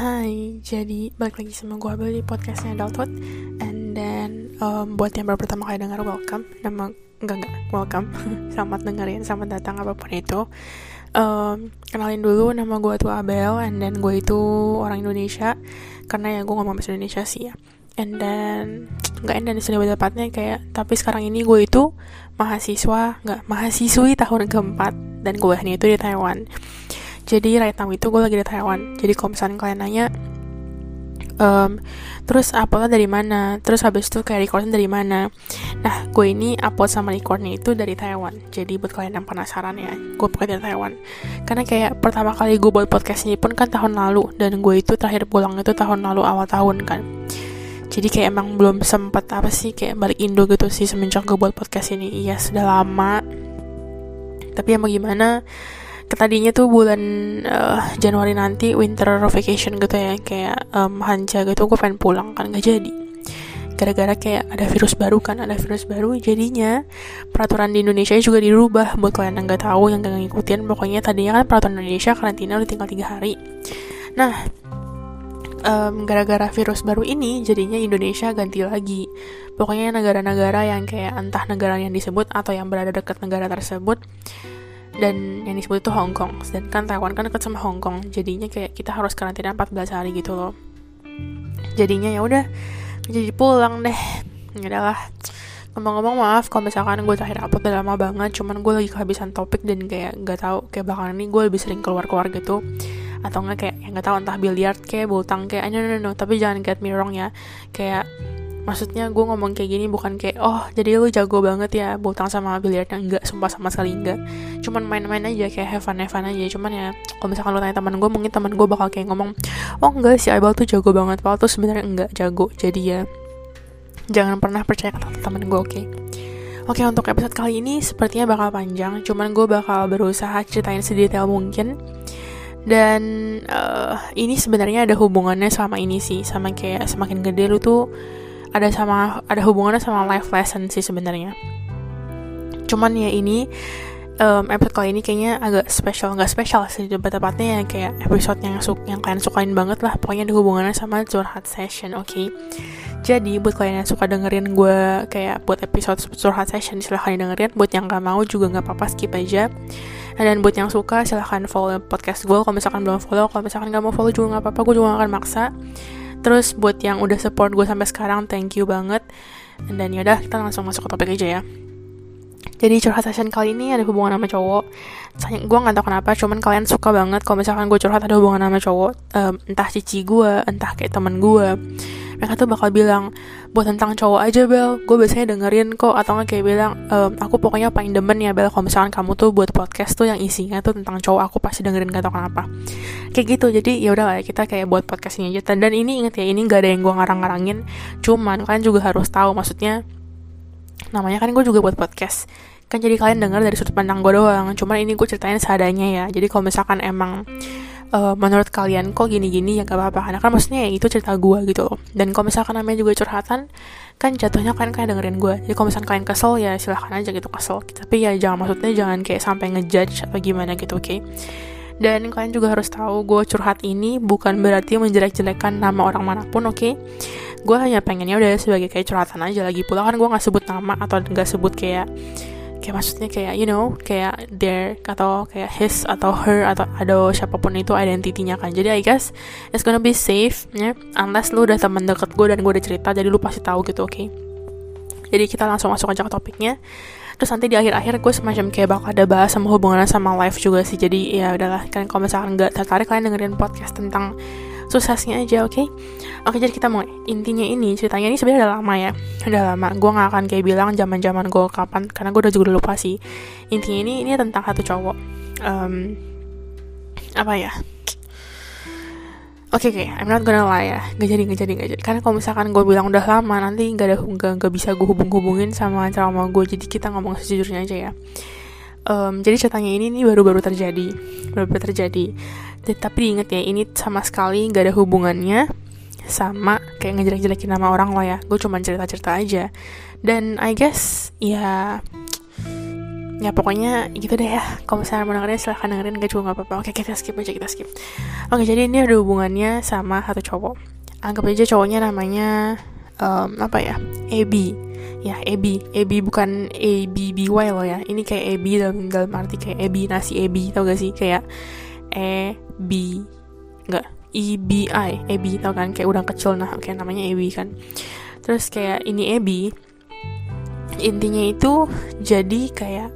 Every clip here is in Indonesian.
Hai, jadi balik lagi sama gue Abel di podcastnya Adulthood And then, um, buat yang baru pertama kali denger, welcome. Nama, enggak enggak, welcome. Selamat dengerin, selamat datang apa pun itu. Um, Kenalin dulu, nama gue tuh Abel And then gue itu orang Indonesia. Karena ya gue ngomong bahasa Indonesia sih ya. And then, enggak and then sudah tepatnya kayak Tapi sekarang ini gue itu mahasiswa, enggak, mahasiswi tahun keempat. Dan gue ini itu di Taiwan jadi right now itu gue lagi di Taiwan. Jadi kalau misalnya kalian nanya um, terus uploadnya dari mana? Terus habis itu kayak recordnya dari mana? Nah gue ini upload sama recordnya itu dari Taiwan. Jadi buat kalian yang penasaran ya gue pakai dari Taiwan. Karena kayak pertama kali gue buat podcast ini pun kan tahun lalu dan gue itu terakhir pulang itu tahun lalu awal tahun kan. Jadi kayak emang belum sempat apa sih kayak balik Indo gitu sih semenjak gue buat podcast ini. Iya sudah lama. Tapi emang gimana tadinya tuh bulan uh, Januari nanti winter vacation gitu ya kayak um, Hanja gitu gue pengen pulang kan gak jadi. Gara-gara kayak ada virus baru kan ada virus baru jadinya peraturan di Indonesia juga dirubah. Buat kalian yang nggak tahu yang gak ngikutin pokoknya tadinya kan peraturan Indonesia karantina udah tinggal tiga hari. Nah um, gara-gara virus baru ini jadinya Indonesia ganti lagi. Pokoknya negara-negara yang kayak entah negara yang disebut atau yang berada dekat negara tersebut dan yang disebut itu Hong Kong. Sedangkan Taiwan kan dekat sama Hong Kong. Jadinya kayak kita harus karantina 14 hari gitu loh. Jadinya ya udah jadi pulang deh. Ya udahlah. Ngomong-ngomong maaf kalau misalkan gue terakhir upload udah lama banget cuman gue lagi kehabisan topik dan kayak nggak tahu kayak belakangan ini gue lebih sering keluar-keluar gitu. Atau enggak kayak yang nggak tahu entah biliar kayak bulu kayak no, no, no, tapi jangan get me wrong ya kayak maksudnya gue ngomong kayak gini bukan kayak oh jadi lu jago banget ya butang sama biliarnya enggak sumpah sama sekali enggak. Cuman main-main aja kayak have fun have fun aja. Cuman ya kalau misalkan lu tanya teman gue mungkin teman gue bakal kayak ngomong oh enggak si Aibal tuh jago banget. Padahal tuh sebenarnya enggak jago. Jadi ya jangan pernah percaya kata teman gue oke? Okay? Oke untuk episode kali ini sepertinya bakal panjang. Cuman gue bakal berusaha ceritain sedetail mungkin. Dan uh, ini sebenarnya ada hubungannya sama ini sih Sama kayak semakin gede lu tuh ada sama ada hubungannya sama life lesson sih sebenarnya. Cuman ya ini um, episode kali ini kayaknya agak spesial nggak spesial sih tepatnya ya kayak episode yang su yang kalian sukain banget lah. Pokoknya ada hubungannya sama curhat session oke? Okay? jadi buat kalian yang suka dengerin gue kayak buat episode curhat session silahkan dengerin. Buat yang gak mau juga nggak apa-apa skip aja. Dan buat yang suka silahkan follow podcast gue kalau misalkan belum follow kalau misalkan gak mau follow juga nggak apa-apa gue juga gak akan maksa Terus buat yang udah support gue sampai sekarang, thank you banget. Dan yaudah, kita langsung masuk ke topik aja ya. Jadi curhat session kali ini ada hubungan sama cowok. Sayang, gue gak tau kenapa, cuman kalian suka banget kalau misalkan gue curhat ada hubungan sama cowok. Um, entah cici gue, entah kayak temen gue mereka tuh bakal bilang buat tentang cowok aja Bel. Gue biasanya dengerin kok. Atau nggak kayak bilang ehm, aku pokoknya paling demen ya Bel kalau misalkan kamu tuh buat podcast tuh yang isinya tuh tentang cowok aku pasti dengerin gak tau kenapa. Kayak gitu. Jadi ya udah lah ya kita kayak buat podcast ini aja. Dan ini inget ya ini gak ada yang gue ngarang-ngarangin. Cuman kalian juga harus tahu maksudnya namanya kan gue juga buat podcast. Kan jadi kalian denger dari sudut pandang gue doang. Cuman ini gue ceritain seadanya ya. Jadi kalau misalkan emang uh, menurut kalian kok gini-gini ya gak apa-apa. Karena kan maksudnya ya itu cerita gue gitu. Loh dan kalau misalkan namanya juga curhatan kan jatuhnya kalian kayak dengerin gue jadi kalau misalkan kalian kesel ya silahkan aja gitu kesel. Tapi ya jangan maksudnya jangan kayak sampai ngejudge atau gimana gitu oke? Okay? dan kalian juga harus tahu gue curhat ini bukan berarti menjelek-jelekan nama orang mana pun oke? okay? Gue hanya pengennya udah sebagai kayak curhatan aja. Lagi pula kan gue nggak sebut nama atau nggak sebut kayak kayak maksudnya kayak you know kayak their atau kayak his atau her atau ada siapa pun itu identitinya kan. Jadi I guess it's gonna be safe ya. Unless lu udah temen deket gue dan gue udah cerita jadi lu pasti tahu gitu oke okay? jadi kita langsung masuk aja ke topiknya. Terus nanti di akhir-akhir gue semacam kayak bakal ada bahas sama hubungannya sama live juga sih. Jadi ya udahlah kan kalau misalkan nggak tertarik kalian dengerin podcast tentang suksesnya aja oke? Okay? oke jadi kita mau intinya ini ceritanya ini sebenarnya udah lama ya. Udah lama. Gue nggak akan kayak bilang zaman zaman gue kapan karena gue udah juga lupa sih. Intinya ini ini tentang satu cowok. Um, apa ya? Oke okay, oke, okay, I'm not gonna lie ya, gak jadi gak jadi gak jadi. Karena kalau misalkan gue bilang udah lama, nanti gak ada gak, gak bisa gue hubung-hubungin sama trauma gue. Jadi kita ngomong sejujurnya aja ya. Um, jadi ceritanya ini ini baru-baru terjadi, baru-baru terjadi tapi diinget ya ini sama sekali gak ada hubungannya sama kayak ngejelek-jelekin nama orang lo ya. Gue cuma cerita-cerita aja. Dan I guess ya ya pokoknya gitu deh ya. Kalau misalnya mau dengerin silahkan dengerin. Gak juga gak apa-apa. Oke kita skip aja kita skip. Oke jadi ini ada hubungannya sama satu cowok. Anggap aja cowoknya namanya um, apa ya? Ebi ya Ebi Ebi bukan A B B Y loh ya. Ini kayak Ebi dalam dalam arti kayak Ebi nasi Ebi tau gak sih? Kayak E B enggak E B tau kan kayak udang kecil nah kayak namanya Ebi kan terus kayak ini Ebi intinya itu jadi kayak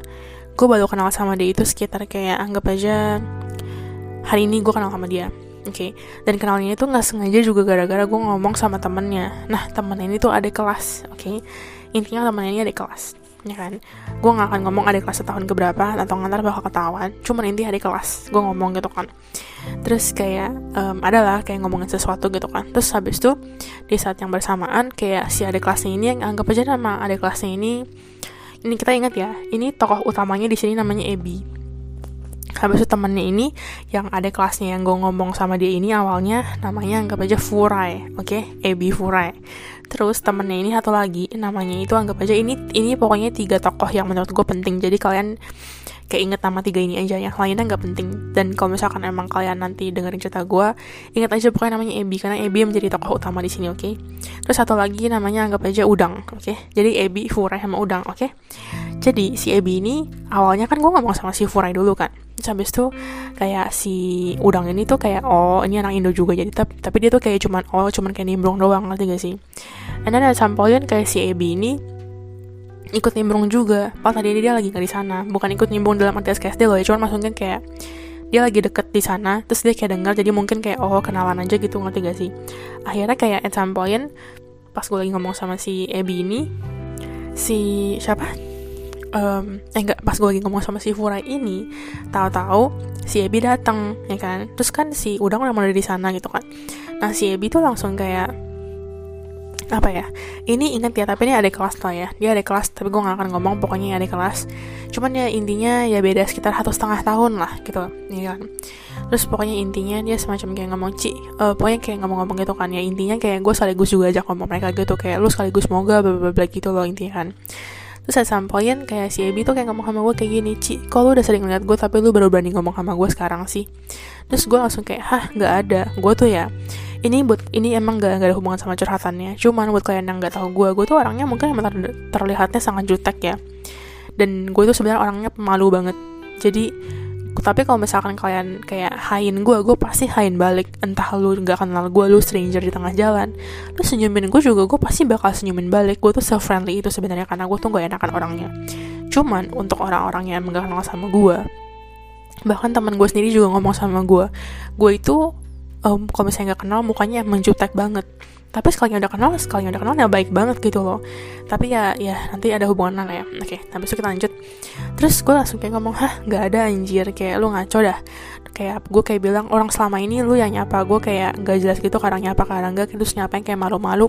gue baru kenal sama dia itu sekitar kayak anggap aja hari ini gue kenal sama dia oke okay. dan kenalnya itu nggak sengaja juga gara-gara gue ngomong sama temennya nah temen ini tuh ada kelas oke okay. intinya temen ini ada kelas ya kan? Gue nggak akan ngomong ada kelas setahun keberapa atau ngantar bakal ketahuan. Cuman inti ada kelas gue ngomong gitu kan. Terus kayak um, adalah kayak ngomongin sesuatu gitu kan. Terus habis itu di saat yang bersamaan kayak si ada kelasnya ini yang anggap aja nama ada kelasnya ini ini kita ingat ya ini tokoh utamanya di sini namanya Ebi. Habis itu temennya ini yang ada kelasnya yang gue ngomong sama dia ini awalnya namanya anggap aja Furai oke? Okay? Ebi Furai terus temennya ini satu lagi namanya itu anggap aja ini ini pokoknya tiga tokoh yang menurut gue penting jadi kalian kayak inget nama tiga ini aja yang lainnya nggak penting dan kalau misalkan emang kalian nanti dengerin cerita gue ingat aja pokoknya namanya Ebi karena Ebi menjadi tokoh utama di sini oke okay? terus satu lagi namanya anggap aja Udang oke okay? jadi Ebi Furai sama Udang oke okay? Jadi si Ebi ini awalnya kan gue ngomong sama si Furai dulu kan. Terus habis itu kayak si Udang ini tuh kayak oh ini anak Indo juga. Jadi tapi, tapi dia tuh kayak cuman oh cuman kayak nimbrung doang ngerti gak sih? And then sampoin kayak si Ebi ini ikut nimbrung juga. Pas tadi dia lagi nggak di sana. Bukan ikut nimbrung dalam arti SKSD loh ya cuman maksudnya kayak dia lagi deket di sana terus dia kayak dengar jadi mungkin kayak oh kenalan aja gitu ngerti gak sih? Akhirnya kayak at some point pas gue lagi ngomong sama si Ebi ini si siapa um, eh enggak pas gue lagi ngomong sama si Furai ini tahu-tahu si Ebi datang ya kan? Terus kan si Udang udah mulai di sana gitu kan? Nah si Ebi tuh langsung kayak apa ya? Ini ingat ya tapi ini ada kelas lah ya? Dia ada kelas tapi gue gak akan ngomong pokoknya ada kelas. Cuman ya intinya ya beda sekitar satu setengah tahun lah gitu ya kan? Terus pokoknya intinya dia semacam kayak ngomong ci uh, pokoknya kayak ngomong-ngomong gitu kan ya. Intinya kayak gue sekaligus juga ajak ngomong mereka gitu kayak lu sekaligus semoga bla bla gitu loh intinya kan Terus saya sampoin kayak si Ebi tuh kayak ngomong sama gue kayak gini Ci, kok lu udah sering ngeliat gue tapi lu baru berani ngomong sama gue sekarang sih? Terus gue langsung kayak, hah gak ada. Gue tuh ya ini buat ini emang gak, gak ada hubungan sama curhatannya. Cuman buat kalian yang gak tahu gue gue tuh orangnya mungkin emang ter terlihatnya sangat jutek ya. Dan gue tuh sebenarnya orangnya pemalu banget. Jadi tapi kalau misalkan kalian kayak hain gue gue pasti hain balik. Entah lu gak kenal gue lu stranger di tengah jalan. Lu senyumin gue juga gue pasti bakal senyumin balik. Gue tuh self friendly itu sebenarnya karena gue tuh gak enakan orangnya. Cuman untuk orang-orang yang gak kenal sama gue bahkan teman gue sendiri juga ngomong sama gue gue itu um, kalau misalnya nggak kenal mukanya emang jutek banget. Tapi sekali udah kenal sekali udah kenal ya baik banget gitu loh. Tapi ya ya nanti ada hubungan lah ya. Oke tapi itu kita lanjut. Terus gue langsung kayak ngomong hah nggak ada anjir. Kayak lu ngaco dah. Kayak gue kayak bilang orang selama ini lu yang nyapa. Gue kayak nggak jelas gitu kadang nyapa kadang enggak terus nyapa yang kayak malu-malu.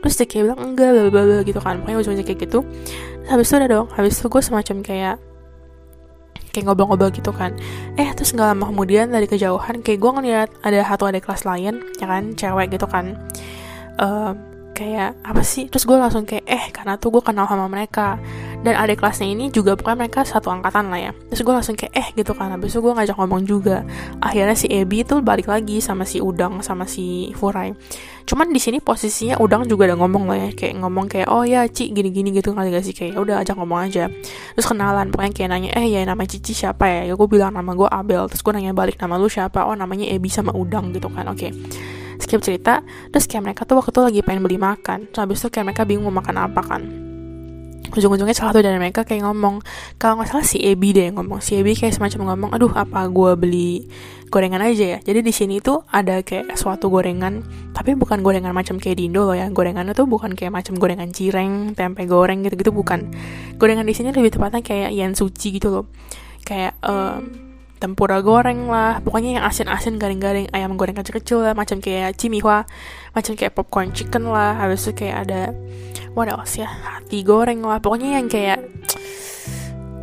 Terus dia kayak bilang enggak bla bla gitu kan. Pokoknya ujung kayak gitu. Habis itu udah dong. Habis itu gue semacam kayak kayak ngobrol-ngobrol gitu kan. Eh terus nggak lama kemudian dari kejauhan kayak gue ngeliat ada satu ada kelas lain ya kan cewek gitu kan. Uh, kayak apa sih? Terus gue langsung kayak eh karena tuh gue kenal sama mereka dan adik kelasnya ini juga pokoknya mereka satu angkatan lah ya. Terus gue langsung kayak eh gitu kan. Habis itu gue ngajak ngomong juga. Akhirnya si Ebi tuh balik lagi sama si Udang sama si Furai. Cuman di sini posisinya Udang juga udah ngomong lah ya. Kayak ngomong kayak oh ya Ci gini-gini gitu kali gak sih? Kayak ya udah ajak ngomong aja. Terus kenalan pokoknya kayak nanya eh ya nama Cici siapa ya? Ya gue bilang nama gue Abel. Terus gue nanya balik nama lu siapa? Oh namanya Ebi sama Udang gitu kan. Oke. Okay skip cerita. Terus kayak mereka tuh waktu itu lagi pengen beli makan. Terus habis itu kayak mereka bingung mau makan apa kan ujung-ujungnya salah satu dari mereka kayak ngomong kalau nggak salah si Ebi deh yang ngomong. Si Ebi kayak semacam ngomong aduh apa gue beli gorengan aja ya? Jadi di sini tuh ada kayak suatu gorengan tapi bukan gorengan macam kayak di Indo loh ya. Gorengannya tuh bukan kayak macam gorengan cireng tempe goreng gitu gitu bukan. Gorengan di sini lebih tepatnya kayak yang suci gitu loh. Kayak um, tempura goreng lah. Pokoknya yang asin-asin garing-garing ayam goreng kecil-kecil lah macam kayak cimihua macam kayak popcorn chicken lah. Habis itu kayak ada what else ya? Hati goreng lah. Pokoknya yang kayak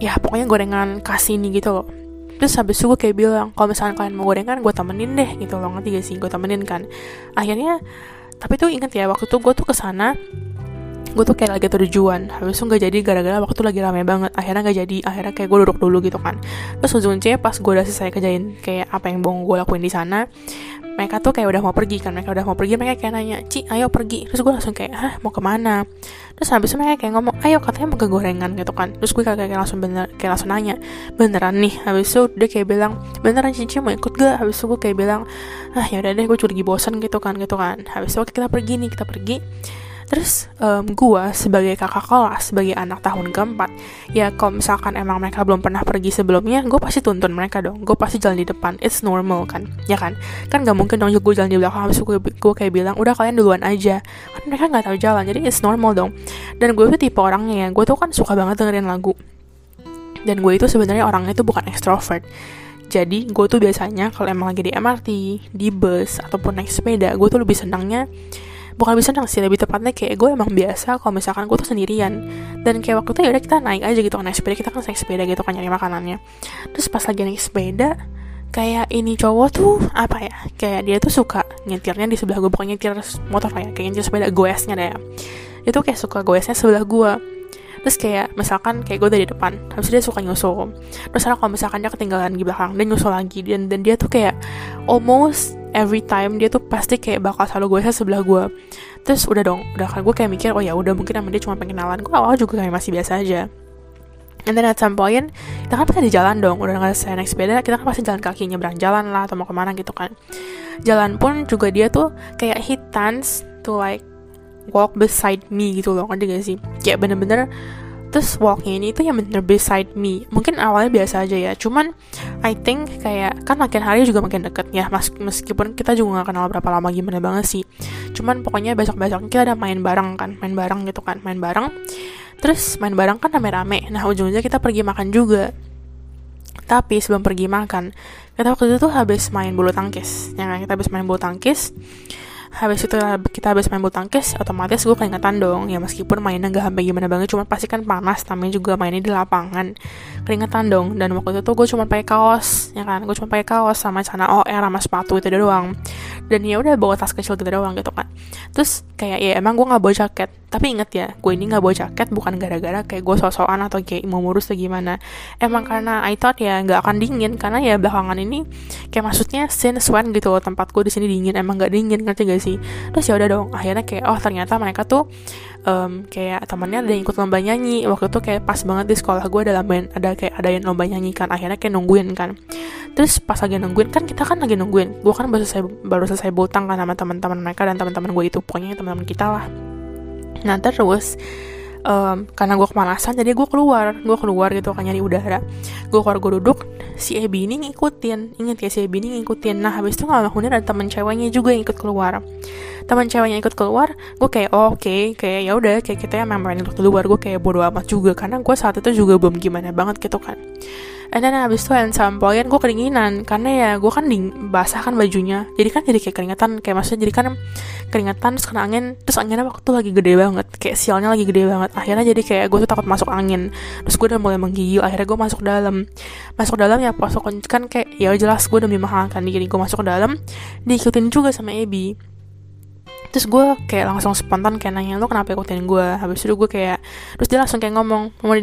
ya pokoknya gorengan kasih ini gitu loh. Terus habis itu gue kayak bilang kalau misalnya kalian mau gorengan gue temenin deh gitu loh. Ngerti gak sih? Gue temenin kan. Akhirnya tapi tuh inget ya waktu tuh gue tuh ke sana gue tuh kayak lagi tujuan habis itu nggak jadi gara-gara waktu lagi rame banget. Akhirnya nggak jadi. Akhirnya kayak gue duduk dulu gitu kan. Terus ujungnya pas gue udah selesai kerjain kayak apa yang bong gue lakuin di sana mereka tuh kayak udah mau pergi kan. Mereka udah mau pergi mereka kayak nanya Ci ayo pergi. Terus gue langsung kayak hah mau ke mana? Terus habis itu mereka kayak ngomong ayo katanya mau ke gorengan gitu kan. Terus gue kayak, kayak langsung bener kayak langsung nanya beneran nih? Habis itu dia kayak bilang beneran Cici mau ikut gak? Habis itu gue kayak bilang ah ya udah deh gue lagi bosan gitu kan gitu kan. Habis itu kita pergi nih kita pergi Terus um, gue sebagai kakak kelas, sebagai anak tahun keempat, ya kalau misalkan emang mereka belum pernah pergi sebelumnya, gue pasti tuntun mereka dong. Gue pasti jalan di depan, it's normal kan, ya kan? Kan gak mungkin dong gue jalan di belakang, habis gue, gue kayak bilang, udah kalian duluan aja. Kan mereka gak tahu jalan, jadi it's normal dong. Dan gue tuh tipe orangnya ya, gue tuh kan suka banget dengerin lagu. Dan gue itu sebenarnya orangnya tuh bukan extrovert. Jadi gue tuh biasanya kalau emang lagi di MRT, di bus, ataupun naik sepeda, gue tuh lebih senangnya bukan lebih senang sih lebih tepatnya kayak gue emang biasa kalau misalkan gue tuh sendirian. Dan kayak waktu itu ya udah kita naik aja gitu naik sepeda kita kan naik sepeda gitu kan nyari makanannya. Terus pas lagi naik sepeda kayak ini cowok tuh apa ya kayak dia tuh suka nyetirnya di sebelah gue bukan nyetir motor kayak kayak nyetir sepeda goesnya deh. Ya. itu kayak suka goesnya sebelah gue terus kayak misalkan kayak gue dari depan habis dia suka nyusul. Terus kalau misalkan dia ketinggalan di belakang dia nyusul lagi. Dan dan dia tuh kayak almost every time dia tuh pasti kayak bakal selalu gue sebelah gue terus udah dong udah kan gue kayak mikir oh ya udah mungkin sama dia cuma pengen kenalan gue awal juga kayak masih biasa aja And then at some point, kita kan pasti di jalan dong, udah nggak selesai naik sepeda, kita kan pasti jalan kaki nyebrang jalan lah, atau mau ke mana gitu kan. Jalan pun juga dia tuh kayak he tends to like walk beside me gitu loh, ngerti gak sih? Kayak bener-bener terus walknya ini tuh yang bener beside me. Mungkin awalnya biasa aja ya. Cuman I think kayak kan makin hari juga makin deket ya. Mas meskipun kita juga gak kenal berapa lama gimana banget sih. Cuman pokoknya besok-besok kita ada main bareng kan. Main bareng gitu kan. Main bareng. Terus main bareng kan rame-rame. Nah ujungnya kita pergi makan juga. Tapi sebelum pergi makan kita waktu itu tuh habis main bulu tangkis. Ya kan? Kita habis main bulu tangkis habis itu kita habis main bulu tangkis otomatis gue keringetan dong. Ya meskipun mainnya gak sampai gimana banget cuma pasti kan panas namanya juga mainnya di lapangan. Keringetan dong. Dan waktu itu gue cuma pakai kaos ya kan? Gue cuma pakai kaos sama celana OR sama sepatu itu doang. Dan ya udah bawa tas kecil gitu doang gitu kan. Terus kayak ya emang gue nggak bawa jaket. Tapi inget ya gue ini nggak bawa jaket bukan gara-gara kayak gue sosokan atau kayak mau ngurus atau gimana. Emang karena I thought ya nggak akan dingin karena ya belakangan ini kayak maksudnya since when gitu tempat gue di sini dingin. Emang nggak dingin ngerti gak sih. Terus ya udah dong akhirnya kayak oh ternyata mereka tuh um, kayak temannya ada yang ikut lomba nyanyi. Waktu itu kayak pas banget di sekolah gue ada lomba ada kayak ada yang lomba nyanyi kan akhirnya kayak nungguin kan. Terus pas lagi nungguin kan kita kan lagi nungguin. Gue kan baru selesai baru selesai botang kan sama teman-teman mereka dan teman-teman gue itu. Pokoknya teman-teman kita lah. Nah terus um, karena gue kemalasan jadi gue keluar. Gue keluar gitu kan nyari udara. Gue keluar gue duduk. Si Ebi ini ngikutin. Inget ya si Ebi ini ngikutin. Nah habis itu nggak ada teman ceweknya juga yang ikut keluar. Teman ceweknya ikut keluar gue kayak oh, oke. Okay. kayak ya udah kayak kita yang main di luar gue kayak bodo amat juga karena gue saat itu juga belum gimana banget gitu kan And then abis itu and some point gue kedinginan. Karena ya gue kan ding basah kan bajunya. Jadi kan jadi kayak keringetan Kayak maksudnya jadi kan keringetan terus kena angin. Terus anginnya waktu lagi gede banget. Kayak sialnya lagi gede banget. Akhirnya jadi kayak gue tuh takut masuk angin. Terus gue udah mulai menggigil. Akhirnya gue masuk dalam. Masuk dalam ya pas kan kayak Ya jelas gue demi kan. Diri gue masuk ke dalam. Diikutin juga sama Ebi terus gue kayak langsung spontan kayak nanya lo kenapa ikutin gue habis itu gue kayak terus dia langsung kayak ngomong mau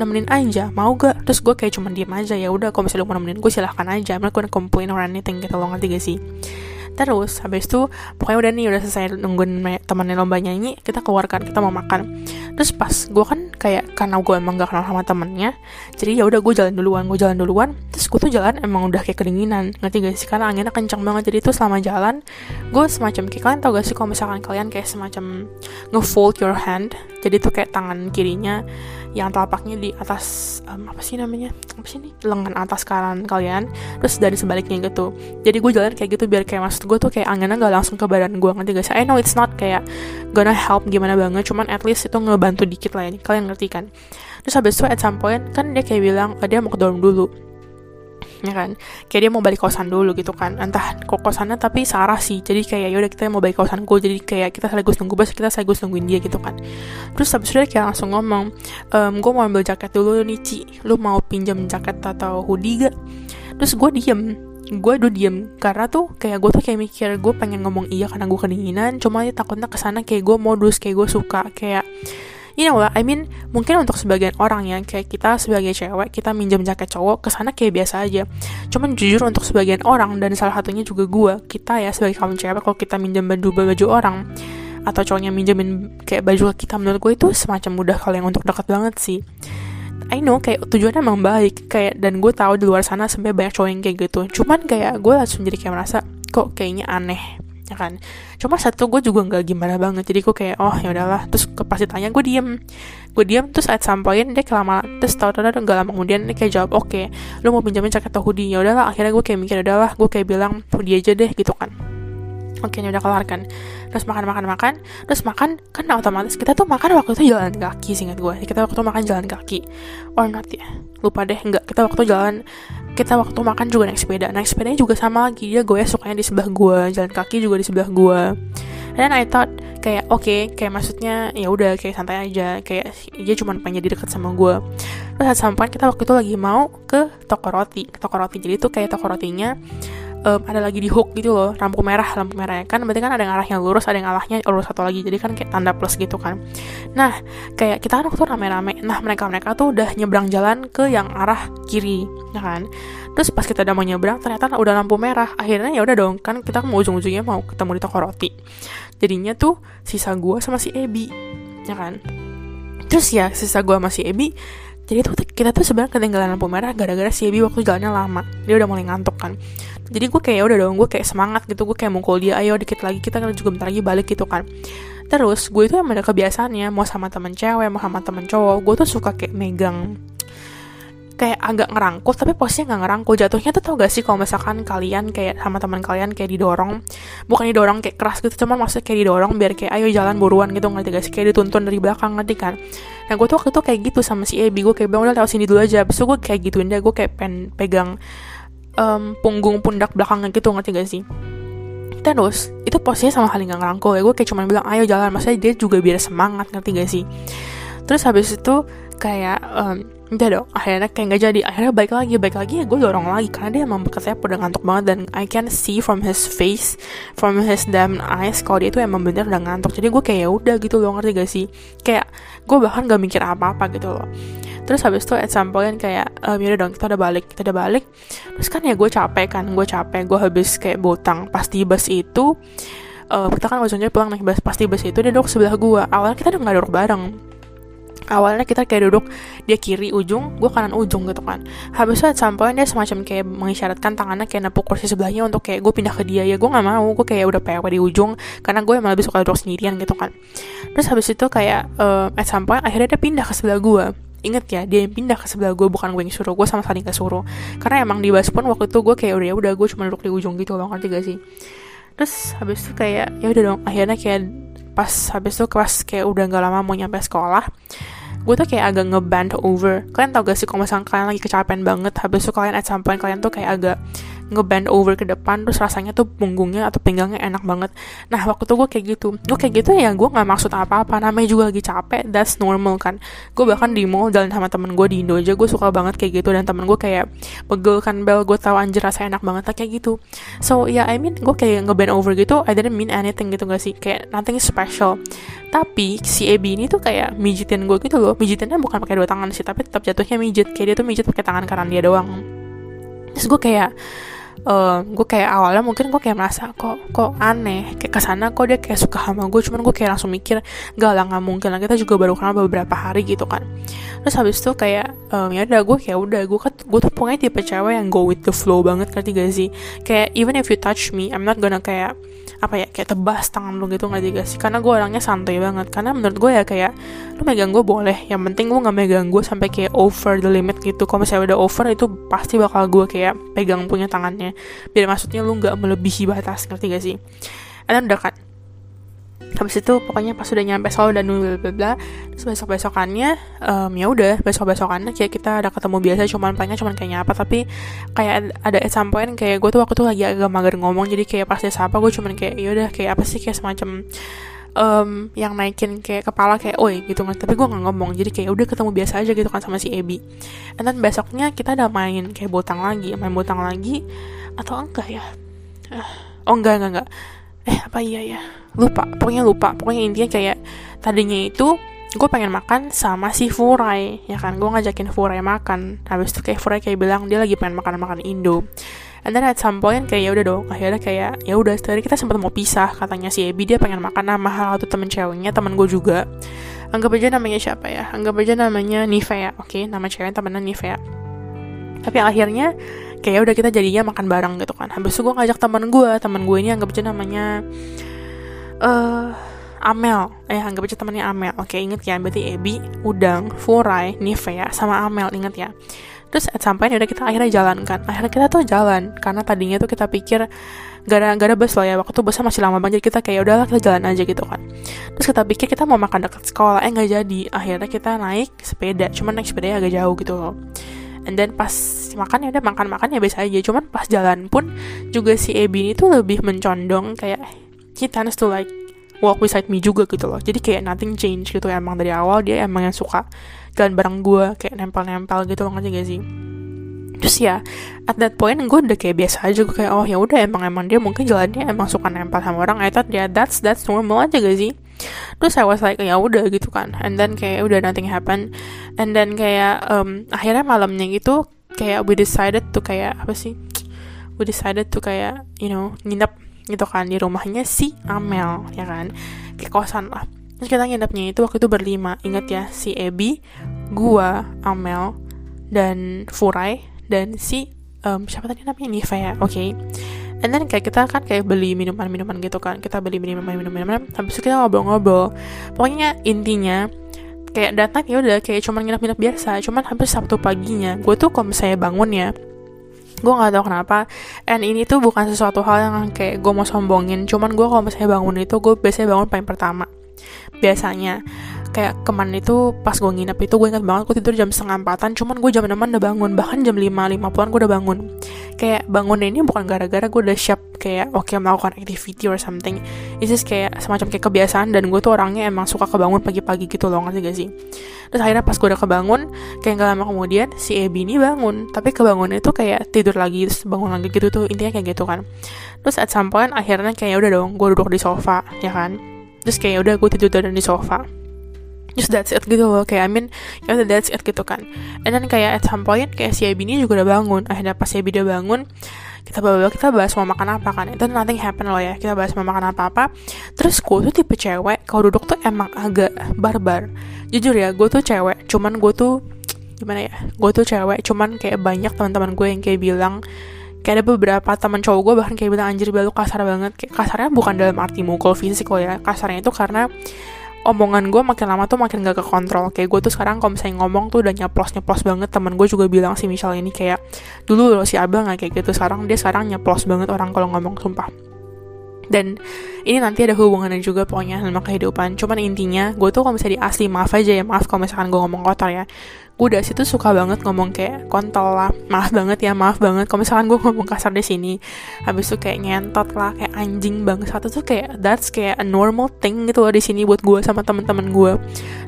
nemenin aja mau gak? Terus gue kayak cuma diem aja ya udah kalau misalnya lo mau nemenin gue silahkan aja. Not gonna complain or anything gitu lo ngerti gak sih terus habis itu pokoknya udah nih udah selesai nungguin temennya lomba nyanyi kita keluarkan kita mau makan. Terus pas gue kan kayak karena gue emang gak kenal sama temennya jadi ya udah gue jalan duluan gue jalan duluan. Terus gue tuh jalan emang udah kayak kedinginan ngerti gak sih? Karena anginnya kencang banget jadi itu selama jalan gue semacam kayak kalian tau gak sih kalau misalkan kalian kayak semacam ngefold your hand jadi tuh kayak tangan kirinya yang telapaknya di atas um, apa sih namanya? Apa sih nih lengan atas kanan kalian. Terus dari sebaliknya gitu. Jadi gue jalan kayak gitu biar kayak maksud gue tuh kayak anginnya gak langsung ke badan gue gak sih? I know it's not kayak gonna help gimana banget cuman at least itu ngebantu dikit lah ya. Kalian ngerti kan? Terus habis itu at some point kan dia kayak bilang oh, dia mau ke dorm dulu ya kan? Kayak dia mau balik kosan dulu gitu kan. Entah kok kosannya tapi Sarah sih. Jadi kayak yaudah kita mau balik kosan gue jadi kayak kita sekaligus nunggu bus kita sekaligus nungguin dia gitu kan. Terus habis itu dia kayak langsung ngomong ehm, gue mau ambil jaket dulu nih Ci. Lu mau pinjam jaket atau hoodie gak? Terus gue diem. Gue udah diem. Karena tuh kayak gue tuh kayak mikir gue pengen ngomong iya karena gue kedinginan. Cuma ya takutnya ke sana kayak gue modus kayak gue suka. Kayak you know what? I mean mungkin untuk sebagian orang ya kayak kita sebagai cewek kita minjem jaket cowok ke sana kayak biasa aja. Cuman jujur untuk sebagian orang dan salah satunya juga gue kita ya sebagai kaum cewek kalau kita minjem baju baju orang atau cowoknya minjemin kayak baju kita menurut gue itu semacam mudah kalau yang untuk dekat banget sih. I know kayak tujuannya emang baik kayak dan gue tahu di luar sana sampai banyak cowok yang kayak gitu. Cuman kayak gue langsung jadi kayak merasa kok kayaknya aneh ya kan. Cuma satu gue juga nggak gimana banget. Jadi gue kayak oh ya udahlah. Terus pasti tanya gue diem. Gue diem terus saat sampein dia kelama terus tau tau nggak lama kemudian dia kayak jawab oke okay, lu mau pinjamin jaket atau hoodie ya udahlah akhirnya gue kayak mikir udahlah gue kayak bilang hoodie aja deh gitu kan ini udah kelar kan terus makan makan makan. Terus makan kan otomatis kita tuh makan waktu itu jalan kaki singkat gue kita waktu itu makan jalan kaki. Or not ya. Lupa deh enggak. Kita waktu jalan kita waktu makan juga naik sepeda. Naik sepedanya juga sama lagi. Dia gue sukanya di sebelah gue jalan kaki juga di sebelah gue dan I thought kayak oke okay, kayak maksudnya ya udah kayak santai aja. Kayak dia cuma pengen jadi dekat sama gue terus saat sampai kita waktu itu lagi mau ke toko roti. Ke toko roti. Jadi tuh kayak toko rotinya um, ada lagi di hook gitu loh lampu merah lampu merah. Kan berarti kan ada yang arahnya lurus ada yang arahnya lurus satu lagi. Jadi kan kayak tanda plus gitu kan. Nah kayak kita kan waktu rame-rame. Nah mereka mereka tuh udah nyebrang jalan ke yang arah kiri ya kan? Terus pas kita udah mau nyebrang ternyata udah lampu merah. Akhirnya ya udah dong kan kita mau ujung-ujungnya mau ketemu di toko roti. Jadinya tuh sisa gua sama si Ebi ya kan? Terus ya sisa gua sama si Ebi jadi tuh kita tuh sebenarnya ketinggalan lampu merah gara-gara si Ebi waktu jalannya lama. Dia udah mulai ngantuk kan jadi gue kayak udah dong gue kayak semangat gitu gue kayak mukul dia ayo dikit lagi kita kan juga bentar lagi balik gitu kan. Terus gue itu emang ada kebiasaannya mau sama temen cewek mau sama temen cowok gue tuh suka kayak megang kayak agak ngerangkul tapi posnya nggak ngerangkul. Jatuhnya tuh tau gak sih kalau misalkan kalian kayak sama teman kalian kayak didorong bukan didorong kayak keras gitu cuma maksudnya kayak didorong biar kayak ayo jalan buruan gitu ngerti gak sih? Kayak dituntun dari belakang ngerti kan? Nah gue tuh waktu itu kayak gitu sama si Ebi gue kayak bilang udah lewat sini dulu aja. Itu gue kayak gituin dia gue kayak pen pegang um, punggung pundak belakangnya gitu ngerti gak sih? Terus itu posnya sama kali nggak ngerangkul. Ya gue kayak cuma bilang ayo jalan. Maksudnya dia juga biar semangat ngerti gak sih? Terus habis itu kayak um, udah dong akhirnya kayak nggak jadi. Akhirnya baik lagi baik lagi ya gue dorong lagi. Karena dia emang saya udah ngantuk banget dan I can see from his face from his damn eyes kalau dia itu emang bener udah ngantuk. Jadi gue kayak ya udah gitu loh ngerti gak sih? Kayak gue bahkan gak mikir apa-apa gitu loh terus habis itu at some point kayak um, yaudah dong kita udah balik kita udah balik. Terus kan ya gue capek kan gue capek gue habis kayak botang pasti bus itu uh, kita kan ujungnya pulang naik bus pasti bus itu dia duduk sebelah gue. Awalnya kita udah nggak duduk bareng. Awalnya kita kayak duduk dia kiri ujung gue kanan ujung gitu kan. Habis itu sampai dia semacam kayak mengisyaratkan tangannya kayak nepuk kursi sebelahnya untuk kayak gue pindah ke dia. Ya gue nggak mau gue kayak udah PW di ujung karena gue emang lebih suka duduk sendirian gitu kan. Terus habis itu kayak uh, at some point akhirnya dia pindah ke sebelah gue Ingat ya, dia yang pindah ke sebelah gue bukan gue yang suruh, gue sama sekali gak suruh. Karena emang di bus pun waktu itu gue kayak udah ya udah gue cuma duduk di ujung gitu loh, ngerti gak sih? Terus habis itu kayak ya udah dong, akhirnya kayak pas habis itu kelas kayak udah gak lama mau nyampe sekolah gue tuh kayak agak ngeband over kalian tau gak sih kalau misalnya kalian lagi kecapean banget habis itu kalian at some point kalian tuh kayak agak ngeband over ke depan terus rasanya tuh punggungnya atau pinggangnya enak banget. Nah waktu itu gue kayak gitu. Gue kayak gitu ya gue nggak maksud apa-apa. Namanya juga lagi capek that's normal kan. Gue bahkan di mall jalan sama temen gue di Indo aja gue suka banget kayak gitu. Dan temen gue kayak pegel kan bel. Gue tahu anjir rasa enak banget kayak gitu. So ya yeah, I mean gue kayak ngeband over gitu I didn't mean anything gitu gak sih? Kayak nothing special. Tapi si Ebi ini tuh kayak mijitin gue gitu loh. Mijitinnya bukan pakai dua tangan sih tapi tetap jatuhnya mijit. Kayak dia tuh mijit pakai tangan kanan dia doang. Terus gue kayak uh, gue kayak awalnya mungkin gue kayak merasa kok kok aneh? Kayak ke sana kok dia kayak suka sama gue cuman gue kayak langsung mikir gak lah nggak mungkin lah. Kita juga baru kenal beberapa hari gitu kan. Terus habis itu kayak um, ya udah gue kayak udah gue kan gue tuh pokoknya tipe cewek yang go with the flow banget ngerti gak sih? Kayak even if you touch me I'm not gonna kayak apa ya kayak tebas tangan lu gitu nggak sih? Karena gue orangnya santai banget. Karena menurut gue ya kayak lu megang gue boleh. Yang penting lu nggak megang gue sampai kayak over the limit gitu. Kalau misalnya udah over itu pasti bakal gue kayak pegang punya tangannya. Biar maksudnya lu nggak melebihi batas ngerti gak sih? Dan udah kan habis itu pokoknya pas udah nyampe Solo dan bla bla bla terus besok besokannya um, ya udah besok besokannya kayak kita ada ketemu biasa cuman pengen cuman kayaknya apa tapi kayak ada at some point kayak gue tuh waktu tuh lagi agak mager ngomong jadi kayak pas dia sapa gue cuman kayak ya udah kayak apa sih kayak semacam um, yang naikin kayak kepala kayak oi gitu kan tapi gue nggak ngomong jadi kayak udah ketemu biasa aja gitu kan sama si Ebi and then besoknya kita ada main kayak botang lagi main botang lagi atau enggak ya? Uh, oh enggak enggak enggak eh apa iya ya? Lupa pokoknya lupa. Pokoknya intinya kayak tadinya itu gue pengen makan sama si Furai ya kan? Gue ngajakin Furai makan. Habis itu kayak Furai kayak bilang dia lagi pengen makan makan Indo. And then at some point kayak ya udah dong akhirnya kayak ya udah tadi kita sempat mau pisah katanya si Ebi dia pengen makan sama hal satu temen ceweknya temen gue juga. Anggap aja namanya siapa ya? Anggap aja namanya Nivea oke? Okay? nama ceweknya temennya Nivea. Tapi akhirnya kayak udah kita jadinya makan bareng gitu kan. Habis itu gue ngajak teman gue teman gue ini anggap aja namanya uh, Amel. Eh anggap aja temannya Amel. Oke inget ya berarti Ebi Udang Furai Nivea sama Amel inget ya. Terus sampai udah kita akhirnya jalan kan. Akhirnya kita tuh jalan karena tadinya tuh kita pikir ada bus loh ya. Waktu itu busnya masih lama banget kita kayak udahlah kita jalan aja gitu kan. Terus kita pikir kita mau makan dekat sekolah. Eh nggak jadi. Akhirnya kita naik sepeda cuman naik sepeda agak jauh gitu loh and then pas makan ya udah makan makan ya biasa aja. Cuman pas jalan pun juga si Ebi ini tuh lebih mencondong kayak he tends to like walk beside me juga gitu loh. Jadi kayak nothing change gitu. Emang dari awal dia emang yang suka jalan bareng gue kayak nempel-nempel gitu ngerti gak sih? Terus ya at that point gue udah kayak biasa aja gue kayak oh ya udah emang emang dia mungkin jalannya emang suka nempel sama orang. I thought ya yeah, that's that's normal aja gak sih terus I was like ya udah gitu kan. And then kayak udah nothing happen. And then kayak um, akhirnya malamnya gitu kayak we decided to kayak apa sih? We decided to kayak you know nginep gitu kan di rumahnya si Amel ya kan? Kayak kosan lah. Terus kita nginepnya itu waktu itu berlima. Inget ya si Ebi gua Amel dan Furai dan si um, siapa tadi namanya? Nivea oke okay? And then kayak kita kan kayak beli minuman-minuman gitu kan. Kita beli minuman-minuman habis itu kita ngobrol-ngobrol. Pokoknya intinya kayak datang ya udah kayak cuman nginep-nginep biasa. Cuman hampir sabtu paginya gue tuh kalau misalnya bangun ya gue nggak tahu kenapa. And ini tuh bukan sesuatu hal yang kayak gue mau sombongin. Cuman gue kalau misalnya bangun itu gue biasanya bangun paling pertama. Biasanya kayak kemarin itu pas gue nginep itu gue ingat banget gue tidur jam setengah empatan cuman gue jam enam udah bangun bahkan jam lima lima puluhan gue udah bangun. Kayak bangun ini bukan gara-gara gue udah siap kayak oke okay, melakukan activity or something. Itu kayak semacam kayak kebiasaan dan gue tuh orangnya emang suka kebangun pagi-pagi gitu loh ngerti gak sih? Terus akhirnya pas gue udah kebangun kayak gak lama kemudian si Ebi ini bangun. Tapi kebangunnya tuh kayak tidur lagi terus bangun lagi gitu tuh intinya kayak gitu kan. Terus at some point akhirnya kayak udah dong gue duduk di sofa ya kan? Terus kayak udah gue tidur di sofa just that's it gitu loh. Kayak I mean ya udah that's it gitu kan. And then kayak at some point kayak si Abi ini juga udah bangun. Akhirnya pas si Abi udah bangun kita bawa kita bahas mau makan apa kan. Itu nothing happen loh ya. Kita bahas mau makan apa apa terus gue tuh tipe cewek kalau duduk tuh emang agak barbar. Jujur ya gue tuh cewek cuman gue tuh gimana ya gue tuh cewek cuman kayak banyak teman-teman gue yang kayak bilang kayak ada beberapa teman cowok gue bahkan kayak bilang anjir belu kasar banget. Kayak kasarnya bukan dalam arti mukul fisik loh ya. Kasarnya itu karena omongan gue makin lama tuh makin gak kekontrol. Kayak gue tuh sekarang kalau misalnya ngomong tuh udah nyeplos nyeplos banget. Temen gue juga bilang si Michelle ini kayak dulu loh si abang gak kayak gitu sekarang dia sekarang nyeplos banget orang kalau ngomong sumpah. Dan ini nanti ada hubungannya juga pokoknya sama kehidupan. Cuman intinya gue tuh kalau misalnya di asli maaf aja ya maaf kalau misalkan gue ngomong kotor ya gue udah situ suka banget ngomong kayak kontol lah maaf banget ya maaf banget. Kalau misalkan gue ngomong kasar di sini habis itu kayak ngentot lah kayak anjing banget satu tuh kayak that's kayak a normal thing gitu loh di sini buat gue sama teman-teman gue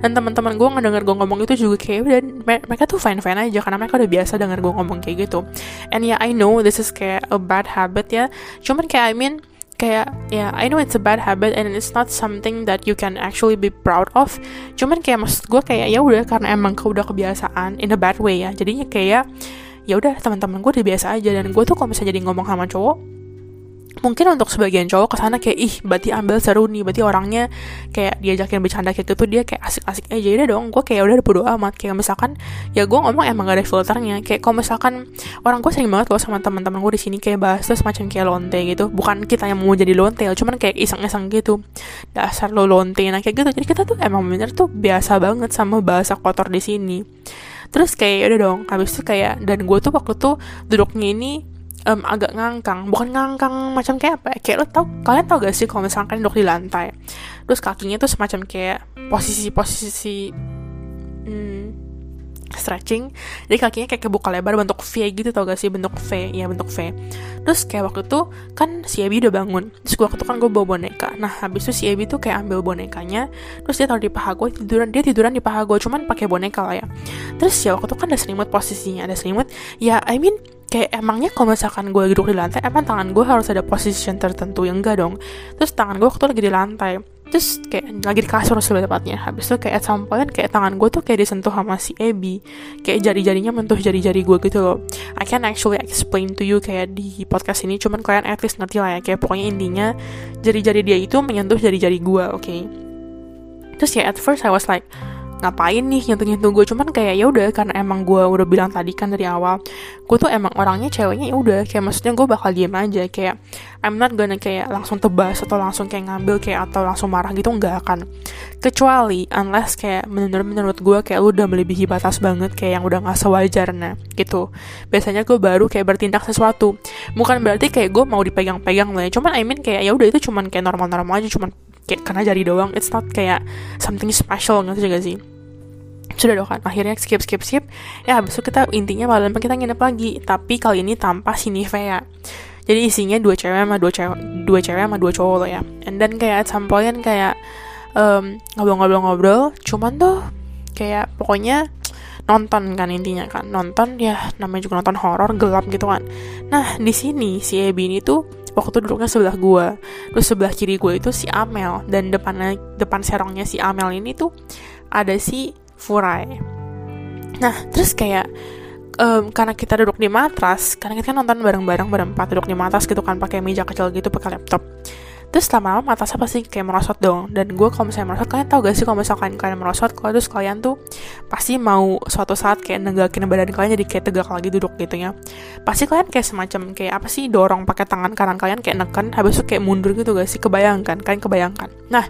dan teman-teman gue ngedenger gue ngomong itu juga kayak udah mereka tuh fine fine aja karena mereka udah biasa denger gue ngomong kayak gitu. And yeah I know this is kayak a bad habit ya. Cuman kayak I mean kayak ya yeah, I know it's a bad habit and it's not something that you can actually be proud of. Cuman kayak maksud gue kayak ya udah karena emang kau udah kebiasaan in a bad way ya. Jadinya kayak ya udah teman-teman gue udah biasa aja. Dan gue tuh kalau misalnya jadi ngomong sama cowok mungkin untuk sebagian cowok ke sana kayak ih berarti ambil seru nih. Berarti orangnya kayak diajakin bercanda kayak gitu dia kayak asik-asik aja. Udah dong gue kayak udah bodo amat. Kayak misalkan ya gue ngomong emang gak ada filternya. Kayak kalau misalkan orang gue sering banget loh sama teman-teman gue di sini kayak bahas terus macam kayak lonte gitu. Bukan kita yang mau jadi lonte cuman kayak iseng-iseng gitu. Dasar lo lonte nah kayak gitu. Jadi kita tuh emang bener tuh biasa banget sama bahasa kotor di sini. Terus kayak ya udah dong. Habis itu kayak dan gue tuh waktu tuh duduknya ini um, agak ngangkang. Bukan ngangkang macam kayak apa ya? Kayak lo tau kalian tau gak sih kalau misalkan duduk di lantai terus kakinya tuh semacam kayak posisi-posisi hmm, stretching jadi kakinya kayak kebuka lebar bentuk V gitu tau gak sih? Bentuk V ya bentuk V. Terus kayak waktu itu kan si Abby udah bangun. Terus gue waktu itu kan gue bawa boneka. Nah habis itu si Abby tuh kayak ambil bonekanya terus dia taruh di paha gue tiduran. Dia tiduran di paha gue cuman pakai boneka lah ya. Terus ya waktu itu kan ada selimut posisinya ada selimut. Ya I mean kayak emangnya kalau misalkan gue duduk di lantai emang tangan gue harus ada position tertentu yang enggak dong. Terus tangan gue waktu lagi di lantai terus kayak lagi di kasur lebih tepatnya. Habis itu kayak at some point kayak tangan gue tuh kayak disentuh sama si Abby. Kayak jari-jarinya mentuh jari-jari gue gitu loh. I can actually explain to you kayak di podcast ini cuman kalian at least ngerti lah ya. Kayak pokoknya intinya jari-jari dia itu menyentuh jari-jari gue oke okay? terus ya at first I was like ngapain nih nyentuh-nyentuh gue? Cuman kayak ya udah karena emang gue udah bilang tadi kan dari awal gue tuh emang orangnya ceweknya ya udah kayak maksudnya gue bakal diem aja. Kayak I'm not gonna kayak langsung tebas atau langsung kayak ngambil kayak atau langsung marah gitu nggak akan. Kecuali unless kayak menurut menurut gue kayak lu udah melebihi batas banget kayak yang udah nggak sewajarnya gitu. Biasanya gue baru kayak bertindak sesuatu. Bukan berarti kayak gue mau dipegang-pegang lah ya cuman I mean kayak ya udah itu cuman kayak normal-normal aja cuman kayak karena jari doang it's not kayak something special nggak sih gak sih? Sudah dong kan akhirnya skip skip skip. Ya itu kita intinya malam kita nginep lagi. Tapi kali ini tanpa si Nivea jadi isinya dua cewek sama dua cewek dua cewek sama dua cowok loh ya. And then kayak at some kayak um, ngobrol-ngobrol-ngobrol. Cuman tuh kayak pokoknya nonton kan intinya kan. Nonton ya namanya juga nonton horor gelap gitu kan. Nah di sini si Ebi ini tuh waktu duduknya sebelah gue terus sebelah kiri gue itu si Amel. Dan depannya depan serongnya si Amel ini tuh ada si Furai. Nah terus kayak um, karena kita duduk di matras karena kita kan nonton bareng-bareng berempat duduk di matras gitu kan pakai meja kecil gitu pakai laptop terus lama-lama mata saya pasti kayak merosot dong. Dan gue kalau misalnya merosot kalian tau gak sih kalau misalkan kalian merosot kalau terus kalian tuh pasti mau suatu saat kayak negakin badan kalian jadi kayak tegak lagi duduk gitu ya. Pasti kalian kayak semacam kayak apa sih dorong pakai tangan kanan kalian kayak neken habis itu kayak mundur gitu gak sih? Kebayangkan kalian kebayangkan. Nah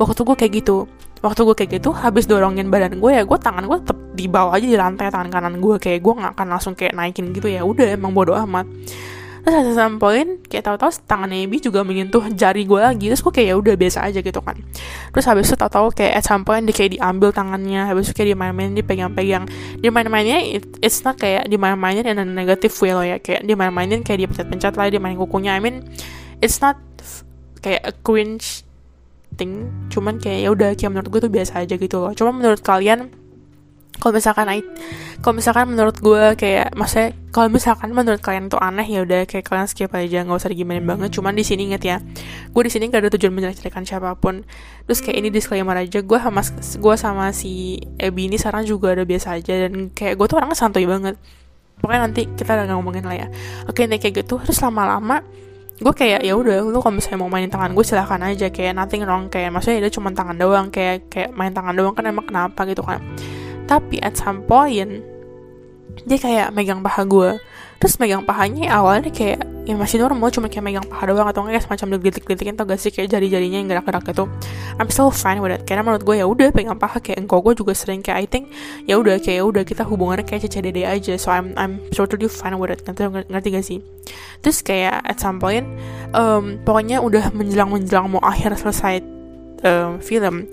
waktu gue kayak gitu waktu gue kayak gitu habis dorongin badan gue ya gue tangan gue tetap di bawah aja di lantai tangan kanan gue kayak gue nggak akan langsung kayak naikin gitu ya. Udah emang bodoh amat terus ada some point kayak tahu-tahu tangan Ebi juga menyentuh jari gue lagi. Terus gue kayak ya udah biasa aja gitu kan. Terus habis itu tahu-tahu kayak at some point dia kayak diambil tangannya. Habis itu kayak dimain-main dipegang-pegang. Dimain-mainnya it, it's not kayak dimain-mainin in a negative way loh ya. Kayak dimain-mainin kayak dia pencet-pencet lah dia main kukunya. I mean it's not kayak a cringe thing. Cuman kayak ya udah kayak menurut gue tuh biasa aja gitu loh. Cuma menurut kalian kalau misalkan kalau misalkan menurut gue kayak maksudnya kalau misalkan menurut kalian tuh aneh ya udah kayak kalian skip aja nggak usah digimana banget. Cuman di sini inget ya gue di sini gak ada tujuan menjelek-jelekan siapa pun. Terus kayak ini disclaimer aja gue sama gue sama si Ebi ini sekarang juga udah biasa aja dan kayak gue tuh orangnya santuy banget. Pokoknya nanti kita udah ngomongin lah ya. Oke nih kayak gitu terus lama-lama gue kayak ya udah lu kalau misalnya mau mainin tangan gue silahkan aja kayak nothing wrong kayak maksudnya itu cuma tangan doang kayak kayak main tangan doang kan emang kenapa gitu kan tapi at some point dia kayak megang paha gue terus megang pahanya awalnya kayak ya masih normal cuma kayak megang paha doang atau enggak semacam diglitik-glitikin tau gak sih? Kayak jari-jarinya yang gerak-gerak gitu. I'm still fine with it. Karena menurut gue ya udah pegang paha. Kayak engkau gue juga sering kayak I think ya udah kayak ya udah kita hubungannya kayak CCDD aja. So I'm I'm totally fine with it. Ngerti, ngerti gak sih? Terus kayak at some point um, pokoknya udah menjelang-menjelang mau akhir selesai um, film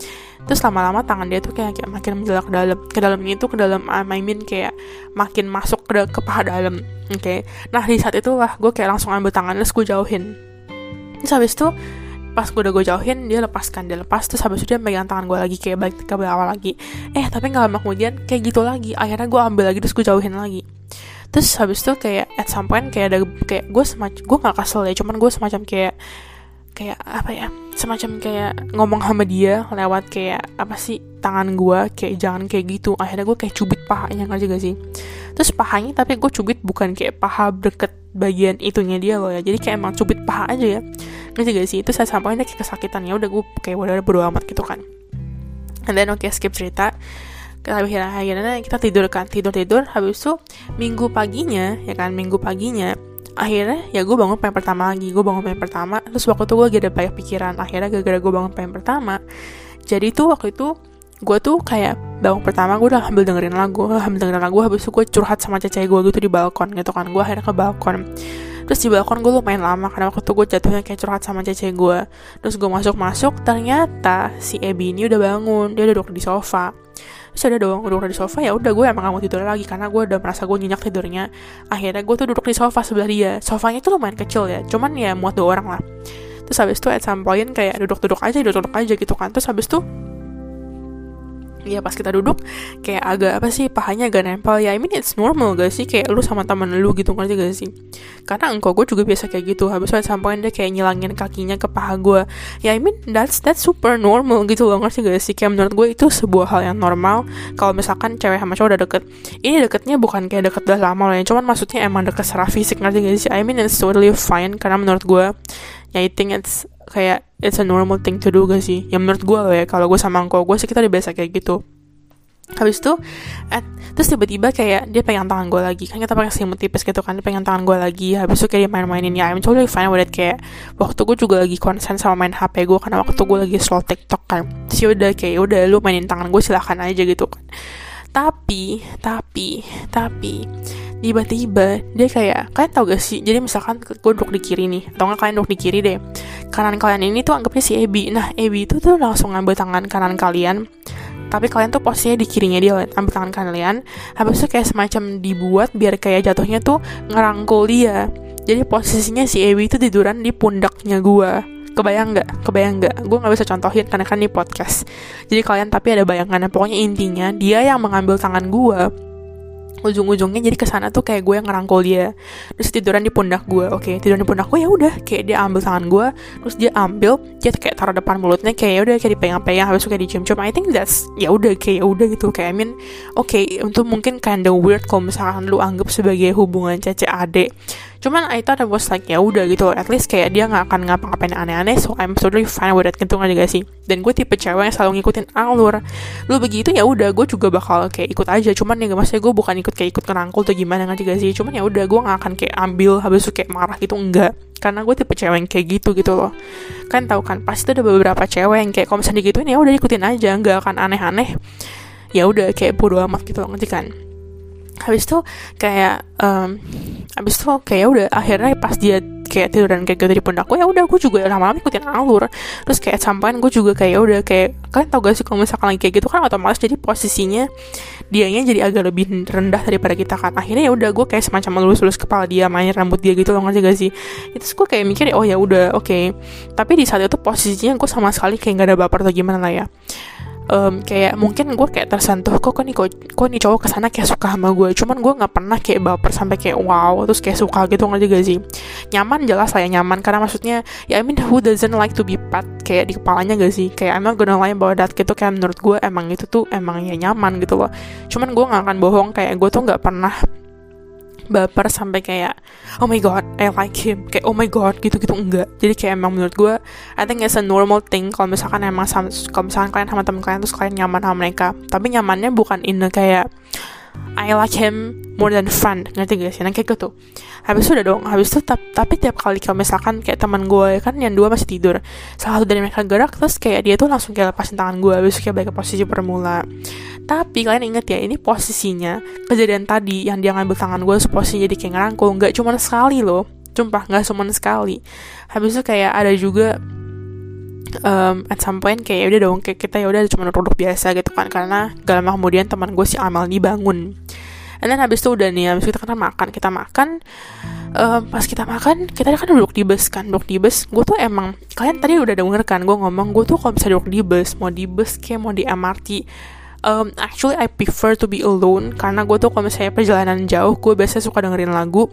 terus lama-lama tangan dia tuh kayak, kayak makin menjelak ke dalam ke dalamnya itu ke dalam I mean kayak makin masuk ke, ke paha dalam oke. Okay? nah di saat itu lah gue kayak langsung ambil tangan terus gue jauhin. Terus habis itu pas gue udah gue jauhin dia lepaskan dia lepas terus habis itu dia megang tangan gue lagi kayak balik ke awal lagi. Eh tapi nggak lama kemudian kayak gitu lagi akhirnya gue ambil lagi terus gue jauhin lagi. Terus habis itu kayak at some point kayak ada kayak gue semacam gue nggak kesel ya cuman gue semacam kayak kayak apa ya semacam kayak ngomong sama dia lewat kayak apa sih tangan gue kayak jangan kayak gitu. Akhirnya gue kayak cubit pahanya nggak gak sih? Terus pahanya tapi gue cubit bukan kayak paha deket bagian itunya dia loh ya. Jadi kayak emang cubit paha aja ya. Ngerti gak sih? Itu saya sampaikan kayak kesakitan ya udah gue kayak udah bodo amat gitu kan. And then oke okay, skip cerita. Kita akhirnya kita tidur kan tidur tidur habis itu minggu paginya ya kan minggu paginya akhirnya ya gue bangun pengen pertama lagi gue bangun pengen pertama. Terus waktu itu gue lagi ada banyak pikiran. Akhirnya gara-gara gue bangun pengen pertama jadi tuh waktu itu gue tuh kayak bangun pertama gue udah ambil dengerin lagu ambil dengerin lagu habis itu gue curhat sama cece gue gitu di balkon gitu kan. Gue akhirnya ke balkon. Terus di balkon gue lumayan lama karena waktu itu gue jatuhnya kayak curhat sama cece gue terus gue masuk masuk ternyata si Ebi ini udah bangun dia udah duduk di sofa terus ada doang duduk di sofa ya udah gue emang gak mau tidur lagi karena gue udah merasa gue nyenyak tidurnya. Akhirnya gue tuh duduk di sofa sebelah dia. Sofanya tuh lumayan kecil ya cuman ya muat dua orang lah. Terus habis itu at some point kayak duduk-duduk aja duduk-duduk aja gitu kan. Terus habis itu ya pas kita duduk kayak agak apa sih pahanya agak nempel. Ya I mean it's normal gak sih kayak lu sama temen lu gitu ngerti gak sih? Karena engkau gue juga biasa kayak gitu. Habis itu sampai dia kayak nyilangin kakinya ke paha gue ya I mean that's that's super normal gitu loh ngerti gak sih? Kayak menurut gue itu sebuah hal yang normal. Kalau misalkan cewek sama cowok udah deket ini deketnya bukan kayak deket udah lama loh ya. Cuman maksudnya emang deket secara fisik ngerti gak sih? I mean it's totally fine. Karena menurut gue ya I think it's kayak it's a normal thing to do gak sih? Ya menurut gue loh ya. Kalau gue sama engkau gue sih kita udah biasa kayak gitu. Habis itu at, terus tiba-tiba kayak dia pengen tangan gue lagi. Kan kita pakai selimut tipis gitu kan dia pengen tangan gue lagi. Habis itu kayak dia main-mainin. Ya I'm totally fine with it. Kayak waktu gue juga lagi konsen sama main HP gue karena waktu gue lagi slow TikTok kan. Terus udah kayak udah lu mainin tangan gue silahkan aja gitu kan tapi tapi tapi tiba-tiba dia kayak kalian tau gak sih? Jadi misalkan gue duduk di kiri nih atau nggak kalian duduk di kiri deh. Kanan kalian ini tuh anggapnya si Ebi nah Ebi itu tuh langsung ngambil tangan kanan kalian tapi kalian tuh posisinya di kirinya dia ambil tangan kalian. Habis itu kayak semacam dibuat biar kayak jatuhnya tuh ngerangkul dia. Jadi posisinya si Ebi itu tiduran di pundaknya gue kebayang nggak? Kebayang nggak? Gue nggak bisa contohin karena kan ini podcast. Jadi kalian tapi ada bayangannya. Pokoknya intinya dia yang mengambil tangan gue ujung-ujungnya jadi ke sana tuh kayak gue yang ngerangkul dia. Terus tiduran di pundak gue oke. Okay, tiduran di pundak gue ya udah. Kayak dia ambil tangan gue terus dia ambil dia kayak taruh depan mulutnya kayak ya udah kayak dipegang-pegang habis itu kayak dicium-cium. I think that's ya udah kayak ya udah gitu. Kayak I mean oke okay, untuk mungkin kinda weird kalau misalkan lu anggap sebagai hubungan cece ade cuman I thought I was like ya udah gitu. At least kayak dia nggak akan ngapa-ngapain aneh-aneh so I'm totally fine with that. Gitu nggak gak sih? Dan gue tipe cewek yang selalu ngikutin alur. Lu begitu ya udah gue juga bakal kayak ikut aja. Cuman ya maksudnya gue bukan ikut kayak ikut ngerangkul tuh gimana nggak gak sih? Cuman ya udah gue nggak akan kayak ambil habis itu kayak marah gitu enggak. Karena gue tipe cewek yang kayak gitu gitu loh. Kan tau kan pasti ada beberapa cewek yang kayak kalau misalnya digituin ya udah ikutin aja. Nggak akan aneh-aneh. Ya udah kayak bodo amat gitu loh ngerti kan habis itu kayak um, habis itu kayak udah akhirnya pas dia kayak tidur dan kayak gitu di pundakku ya udah gue juga lama-lama ikutin alur. Terus kayak sampean gue juga kayak udah kayak kalian tau gak sih kalau misalkan lagi kayak gitu kan otomatis jadi posisinya dianya jadi agak lebih rendah daripada kita kan. Akhirnya ya udah gue kayak semacam melus-lus kepala dia main rambut dia gitu loh ngerti gak sih? Itu gue kayak mikir oh ya udah oke. Okay. tapi di saat itu posisinya gue sama sekali kayak gak ada baper atau gimana lah ya um, kayak mungkin gue kayak tersentuh kok kok nih kok, kok nih cowok ke sana kayak suka sama gue cuman gue nggak pernah kayak baper sampai kayak wow terus kayak suka gitu nggak juga sih? Nyaman jelas lah ya nyaman. Karena maksudnya ya I mean who doesn't like to be pet kayak di kepalanya gak sih? Kayak emang gue lie bahwa that gitu kayak menurut gue emang itu tuh emang ya nyaman gitu loh. Cuman gue nggak akan bohong kayak gue tuh nggak pernah baper sampai kayak oh my god I like him. Kayak oh my god gitu gitu enggak. Jadi kayak emang menurut gue I think it's a normal thing kalau misalkan emang kalau misalkan kalian sama temen kalian terus kalian nyaman sama mereka. Tapi nyamannya bukan in kayak I like him more than friend. Ngerti gak sih? Nah kayak gitu. Habis itu udah dong. Habis itu tapi tiap kali kalau misalkan kayak teman gue kan yang dua masih tidur. Salah satu dari mereka gerak terus kayak dia tuh langsung kayak lepasin tangan gue. Habis itu kayak balik ke posisi permula tapi kalian inget ya ini posisinya kejadian tadi yang dia ngambil tangan gue posisinya jadi kayak ngerangkul. Nggak cuma sekali loh. Sumpah nggak cuma sekali. Habis itu kayak ada juga um, at some point kayak ya udah dong kayak kita ya udah cuma duduk biasa gitu kan. Karena gak lama kemudian teman gue si Amal nih bangun. And then habis itu udah nih habis kita kan makan kita makan. Um, pas kita makan kita kan duduk di bus kan duduk di bus. Gue tuh emang kalian tadi udah denger kan gue ngomong gue tuh kalau bisa duduk di bus mau di bus kayak mau di MRT um, actually I prefer to be alone. Karena gue tuh kalau misalnya perjalanan jauh gue biasanya suka dengerin lagu.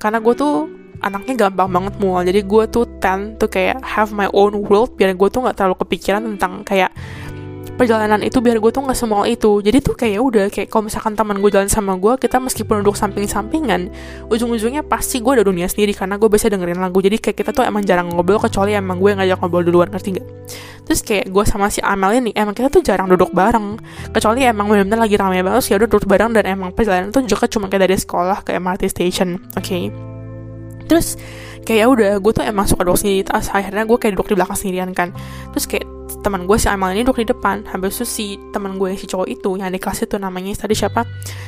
Karena gue tuh anaknya gampang banget mual. Jadi gue tuh tend tuh kayak have my own world biar gue tuh nggak terlalu kepikiran tentang kayak perjalanan itu biar gue tuh nggak semua itu. Jadi tuh kayak ya udah kayak kalau misalkan teman gue jalan sama gue kita meskipun duduk samping-sampingan ujung-ujungnya pasti gue ada dunia sendiri karena gue biasa dengerin lagu. Jadi kayak kita tuh emang jarang ngobrol kecuali emang gue ngajak ngobrol duluan ngerti gak terus kayak gue sama si Amel ini emang kita tuh jarang duduk bareng. Kecuali emang benar-benar lagi ramai banget ya udah duduk bareng dan emang perjalanan tuh juga cuma kayak dari sekolah ke MRT station oke okay? Terus kayak ya udah gue tuh emang suka duduk sendiri terus akhirnya gue kayak duduk di belakang sendirian kan. Terus kayak teman gue si Amal ini duduk di depan. Habis itu si teman gue si cowok itu yang di kelas itu namanya tadi siapa?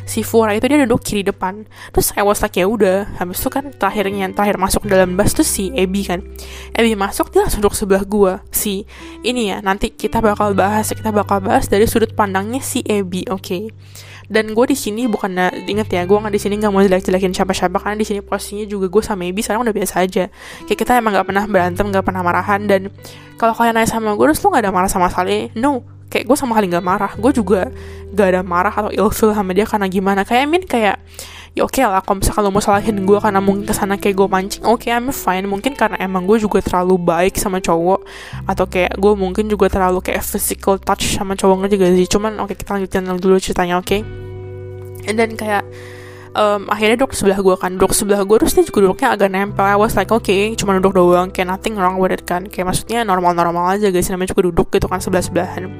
Si Fura itu dia duduk kiri depan. Terus I was like ya udah. Habis itu kan terakhirnya yang terakhir masuk dalam bus tuh si Ebi kan. Ebi masuk dia langsung duduk sebelah gue si ini ya nanti kita bakal bahas kita bakal bahas dari sudut pandangnya si Ebi oke. okay dan gue di sini bukan inget ya gue nggak di sini nggak mau jelek-jelekin siapa-siapa karena di sini posisinya juga gue sama Ibi sekarang udah biasa aja. Kayak kita emang nggak pernah berantem nggak pernah marahan dan kalau kalian nanya sama gue terus lo nggak ada marah sama sekali? No. Kayak gue sama kali nggak marah. Gue juga gak ada marah atau ilfil sama dia karena gimana. Kayak I mean kayak ya oke okay lah kalau misalkan lo mau salahin gue karena mungkin ke sana kayak gue mancing oke okay, I'm fine. Mungkin karena emang gue juga terlalu baik sama cowok atau kayak gue mungkin juga terlalu kayak physical touch sama cowoknya juga sih? Cuman oke okay, kita lanjutin dulu ceritanya oke? Okay? and then kayak um, akhirnya duduk sebelah gue kan duduk sebelah gue terus dia juga duduknya agak nempel. I was like oke okay, cuma duduk doang kayak nothing wrong with it kan. Kayak maksudnya normal-normal aja guys namanya juga duduk gitu kan sebelah-sebelahan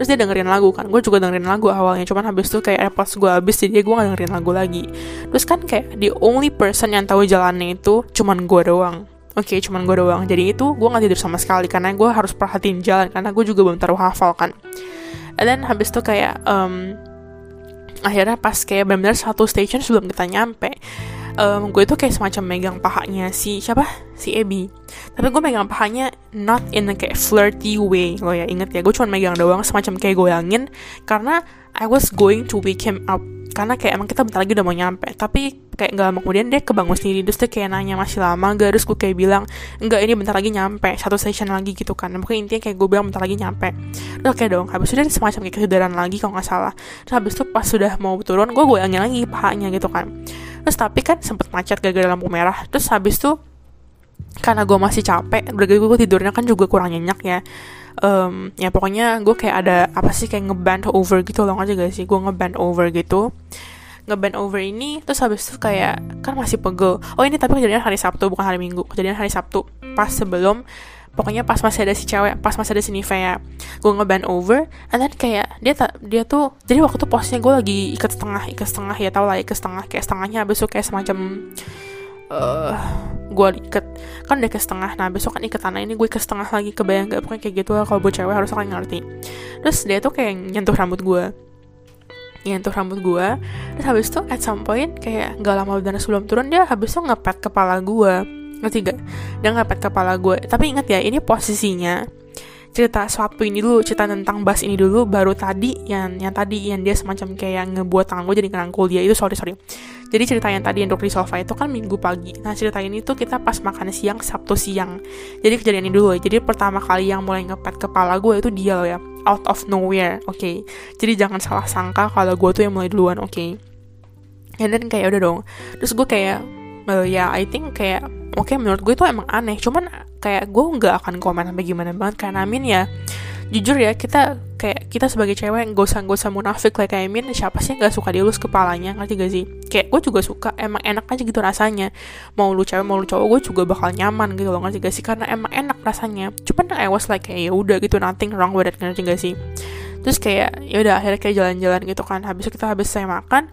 terus dia dengerin lagu kan gue juga dengerin lagu awalnya cuman habis itu kayak AirPods gue habis jadi gue gak dengerin lagu lagi terus kan kayak the only person yang tahu jalannya itu cuman gue doang Oke, okay, cuman gue doang. Jadi itu gue gak tidur sama sekali karena gue harus perhatiin jalan karena gue juga belum terlalu hafal kan. And then habis itu kayak um, akhirnya pas kayak benar-benar satu station sebelum kita nyampe um, gue itu kayak semacam megang pahanya si siapa? Si Ebi tapi gue megang pahanya not in a kayak flirty way. Lo ya inget ya gue cuma megang doang semacam kayak goyangin. Karena I was going to wake him up. Karena kayak emang kita bentar lagi udah mau nyampe. Tapi kayak nggak lama kemudian dia kebangun sendiri. Terus dia kayak nanya masih lama gak terus gue kayak bilang enggak ini bentar lagi nyampe. Satu station lagi gitu kan. Mungkin intinya kayak gue bilang bentar lagi nyampe. Terus oke dong habis itu dia semacam kayak kesadaran lagi kalau nggak salah. Terus habis itu pas sudah mau turun gue goyangin lagi pahanya gitu kan terus tapi kan sempet macet gara-gara lampu merah. Terus habis itu karena gue masih capek berarti gue tidurnya kan juga kurang nyenyak ya. Um, ya pokoknya gue kayak ada apa sih kayak ngeband over gitu loh aja gak sih? Gue ngeband over gitu. Ngeband over ini terus habis itu kayak kan masih pegel. Oh ini tapi kejadian hari Sabtu bukan hari Minggu. Kejadian hari Sabtu. Pas sebelum pokoknya pas masih ada si cewek pas masih ada si Nivea gue ngeband over and then kayak dia dia tuh jadi waktu itu posnya gue lagi ikat setengah ikat setengah ya tau lah ikat setengah kayak setengahnya itu kayak semacam uh, gue ikat kan udah ke setengah nah besok kan ikat tanah ini gue ke setengah lagi kebayang gak pokoknya kayak gitu lah kalau buat cewek harus kalian ngerti. Terus dia tuh kayak nyentuh rambut gue nyentuh rambut gue terus habis itu at some point kayak gak lama dan sebelum turun dia habis itu ngepet kepala gue ngerti gak dia ngepet kepala gue. Tapi ingat ya ini posisinya. Cerita suatu ini dulu cerita tentang bass ini dulu baru tadi yang yang tadi yang dia semacam kayak ngebuat tangan gue jadi ngerangkul dia. Itu sorry sorry. Jadi cerita yang tadi yang di sofa itu kan minggu pagi. Nah cerita ini tuh kita pas makan siang sabtu siang. Jadi kejadian ini dulu. Jadi pertama kali yang mulai ngepet kepala gue itu dia loh ya. Out of nowhere oke. Okay? jadi jangan salah sangka kalau gue tuh yang mulai duluan oke. Okay? and then kayak udah dong. Terus gue kayak uh, ya I think kayak oke okay, menurut gue itu emang aneh. Cuman kayak gue nggak akan komen sampai gimana banget. Karena Amin ya jujur ya kita kayak kita sebagai cewek gak usah gak usah munafik like kayak Amin siapa sih nggak suka dielus kepalanya? Ngerti gak sih? Kayak gue juga suka emang enak aja gitu rasanya. Mau lu cewek mau lu cowok gue juga bakal nyaman gitu loh ngerti gak sih? Karena emang enak rasanya. Cuman I was like kayak ya udah gitu nothing wrong with it ngerti gak sih? Terus kayak ya udah akhirnya kayak jalan-jalan gitu kan. Habis itu kita habis saya makan kan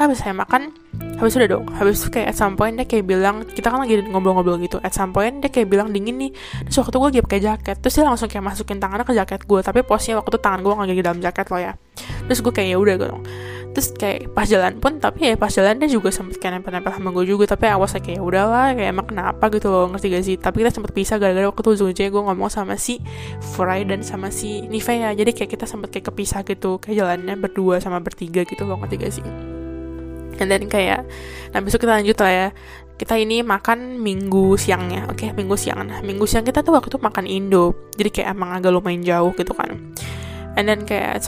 habis saya makan habis udah dong habis kayak at some point dia kayak bilang kita kan lagi ngobrol-ngobrol gitu at some point dia kayak bilang dingin nih. Terus waktu gue lagi pakai jaket terus dia langsung kayak masukin tangannya ke jaket gue tapi posnya waktu itu tangan gue lagi di dalam jaket lo ya. Terus gue kayak ya udah gitu terus kayak pas jalan pun tapi ya pas jalan dia juga sempet kayak nempel-nempel sama gue juga tapi awas kayak ya udahlah kayak emang kenapa gitu loh ngerti gak sih? Tapi kita sempet pisah gara-gara waktu itu ujung gue ngomong sama si Fry dan sama si Nivea jadi kayak kita sempet kayak kepisah gitu kayak jalannya berdua sama bertiga gitu loh ngerti gak sih and then kayak nah besok kita lanjut lah ya. Kita ini makan minggu siangnya oke? Okay, minggu siang. Nah minggu siang kita tuh waktu itu makan Indo. Jadi kayak emang agak lumayan jauh gitu kan. And then kayak at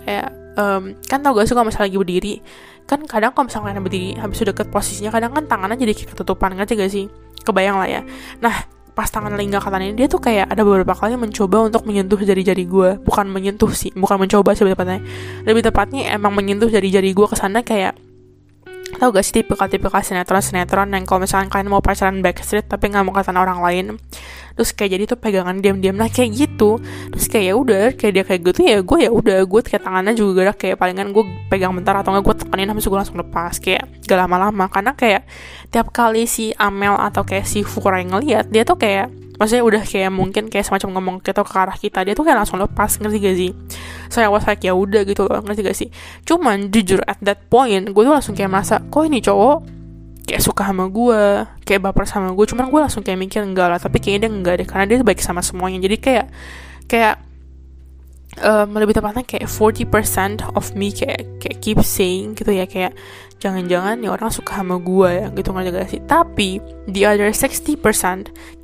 kayak um, kan tau gak sih kalau misalnya lagi berdiri? Kan kadang kalau misalnya berdiri habis udah deket posisinya kadang kan tangannya jadi kayak ketutupan ngerti gak sih? Kebayang lah ya. Nah pas tangan lingga ini dia tuh kayak ada beberapa kali mencoba untuk menyentuh jari-jari gue bukan menyentuh sih bukan mencoba sih lebih tepatnya. Lebih tepatnya emang menyentuh jari-jari gue ke sana kayak tau gak sih tipikal-tipikal sinetron-sinetron yang kalau misalnya kalian mau pacaran backstreet tapi nggak mau kata orang lain terus kayak jadi tuh pegangan diam-diam. Nah kayak gitu. Terus kayak ya udah kayak dia kayak gitu ya gue ya udah. Gue kayak tangannya juga gerak kayak palingan gue pegang bentar atau nggak gue tekanin habis gue langsung lepas. Kayak gak lama-lama. Karena kayak tiap kali si Amel atau kayak si Furai ngeliat dia tuh kayak maksudnya udah kayak mungkin kayak semacam ngomong kita ke arah kita dia tuh kayak langsung lepas ngerti gak sih? Saya was like ya udah gitu loh ngerti gak sih? Cuman jujur at that point gue tuh langsung kayak merasa kok ini cowok kayak suka sama gue kayak baper sama gue cuman gue langsung kayak mikir enggak lah tapi kayaknya dia enggak deh karena dia baik sama semuanya. Jadi kayak kayak um, lebih tepatnya kayak 40% of me kayak kayak keep saying gitu ya kayak jangan-jangan nih orang suka sama gue ya gitu nggak sih? Tapi the other 60%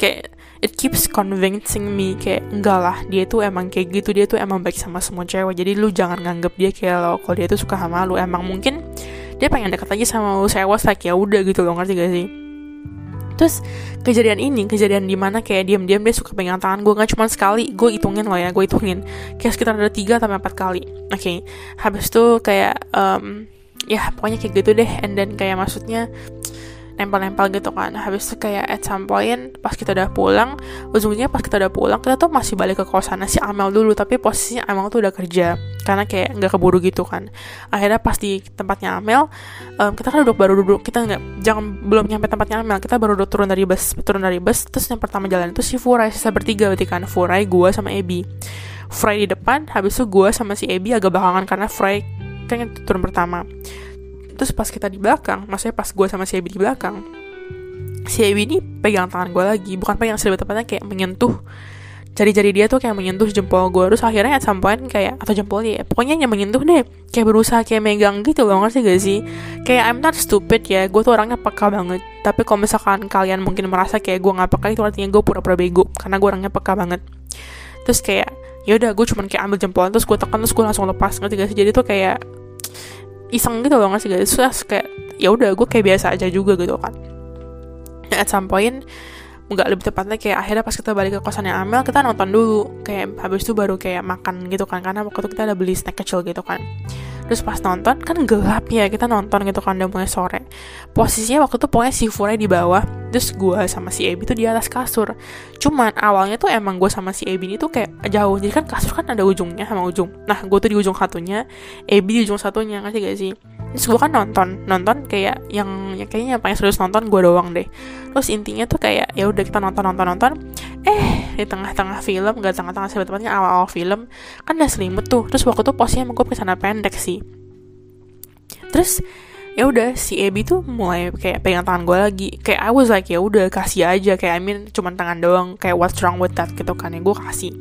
kayak it keeps convincing me kayak enggak lah dia tuh emang kayak gitu dia tuh emang baik sama semua cewek. Jadi lu jangan nganggep dia kayak lo kalau dia tuh suka sama lu. Emang mungkin dia pengen deket aja sama lu saya was like ya udah gitu loh ngerti gak sih? Terus kejadian ini kejadian di mana kayak diam-diam dia suka pegang tangan gue nggak cuma sekali gue hitungin loh ya gue hitungin. Kayak sekitar ada tiga sampai empat kali. Oke okay. habis itu kayak um, ya pokoknya kayak gitu deh. And then kayak maksudnya nempel-nempel gitu kan. Habis itu kayak at some point pas kita udah pulang ujungnya pas kita udah pulang kita tuh masih balik ke kosan si Amel dulu tapi posisinya Amel tuh udah kerja karena kayak nggak keburu gitu kan. Akhirnya pas di tempatnya Amel um, kita kan duduk baru duduk kita nggak jangan belum nyampe tempatnya Amel kita baru duduk turun dari bus turun dari bus terus yang pertama jalan itu si Furai sisa bertiga berarti kan Furai gue sama Ebi. Furai di depan habis itu gue sama si Ebi agak belakangan karena Furai kan turun pertama terus pas kita di belakang maksudnya pas gue sama si Ebi di belakang si Ebi ini pegang tangan gue lagi. Bukan pegang sih tepatnya kayak menyentuh. Jari-jari dia tuh kayak menyentuh jempol gue terus akhirnya at some point kayak atau jempolnya ya pokoknya yang menyentuh deh. Kayak berusaha kayak megang gitu loh ngerti gak sih? Kayak I'm not stupid ya gue tuh orangnya peka banget. Tapi kalau misalkan kalian mungkin merasa kayak gue nggak peka itu artinya gue pura-pura bego. Karena gue orangnya peka banget. Terus kayak ya udah gue cuman kayak ambil jempol terus gue tekan terus gue langsung lepas ngerti gak sih? Jadi tuh kayak iseng gitu loh nggak sih guys terus kayak ya udah gue kayak biasa aja juga gitu kan. At some point nggak lebih tepatnya kayak akhirnya pas kita balik ke kosannya Amel kita nonton dulu. Kayak habis itu baru kayak makan gitu kan karena waktu itu kita ada beli snack kecil gitu kan terus pas nonton kan gelap ya kita nonton gitu kan udah mulai sore. Posisinya waktu itu pokoknya si Furai di bawah terus gue sama si Ebi tuh di atas kasur. Cuman awalnya tuh emang gue sama si Ebi ini tuh kayak jauh jadi kan kasur kan ada ujungnya sama ujung. Nah gue tuh di ujung satunya Ebi di ujung satunya ngasih gak sih terus gue kan nonton nonton kayak yang ya kayaknya yang paling serius nonton gue doang deh. Terus intinya tuh kayak ya udah kita nonton nonton nonton. Eh di tengah-tengah film gak tengah-tengah sebetulnya awal-awal film kan udah selimut tuh. Terus waktu itu posnya gue ke sana pendek sih. Terus ya udah si Ebi tuh mulai kayak pegang tangan gue lagi. Kayak I was like ya udah kasih aja. Kayak I mean cuman tangan doang. Kayak what's wrong with that gitu kan. Ya gue kasih.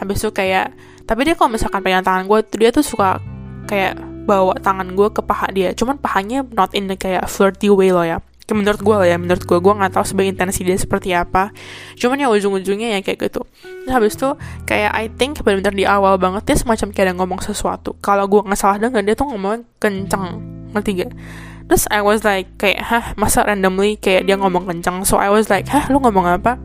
Habis itu kayak tapi dia kalau misalkan pegang tangan gue dia tuh suka kayak bawa tangan gue ke paha dia. Cuman pahanya not in the kayak flirty way loh ya. Kayak menurut gue lah ya menurut gue gue nggak tahu sebagai intensi dia seperti apa. Cuman ya ujung-ujungnya ya kayak gitu. Terus habis itu kayak I think benar-benar di awal banget dia semacam kayak ada ngomong sesuatu. Kalau gue nggak salah dengar dia tuh ngomong kenceng. Ngerti gak terus I was like kayak hah masa randomly kayak dia ngomong kenceng? So I was like hah lu ngomong apa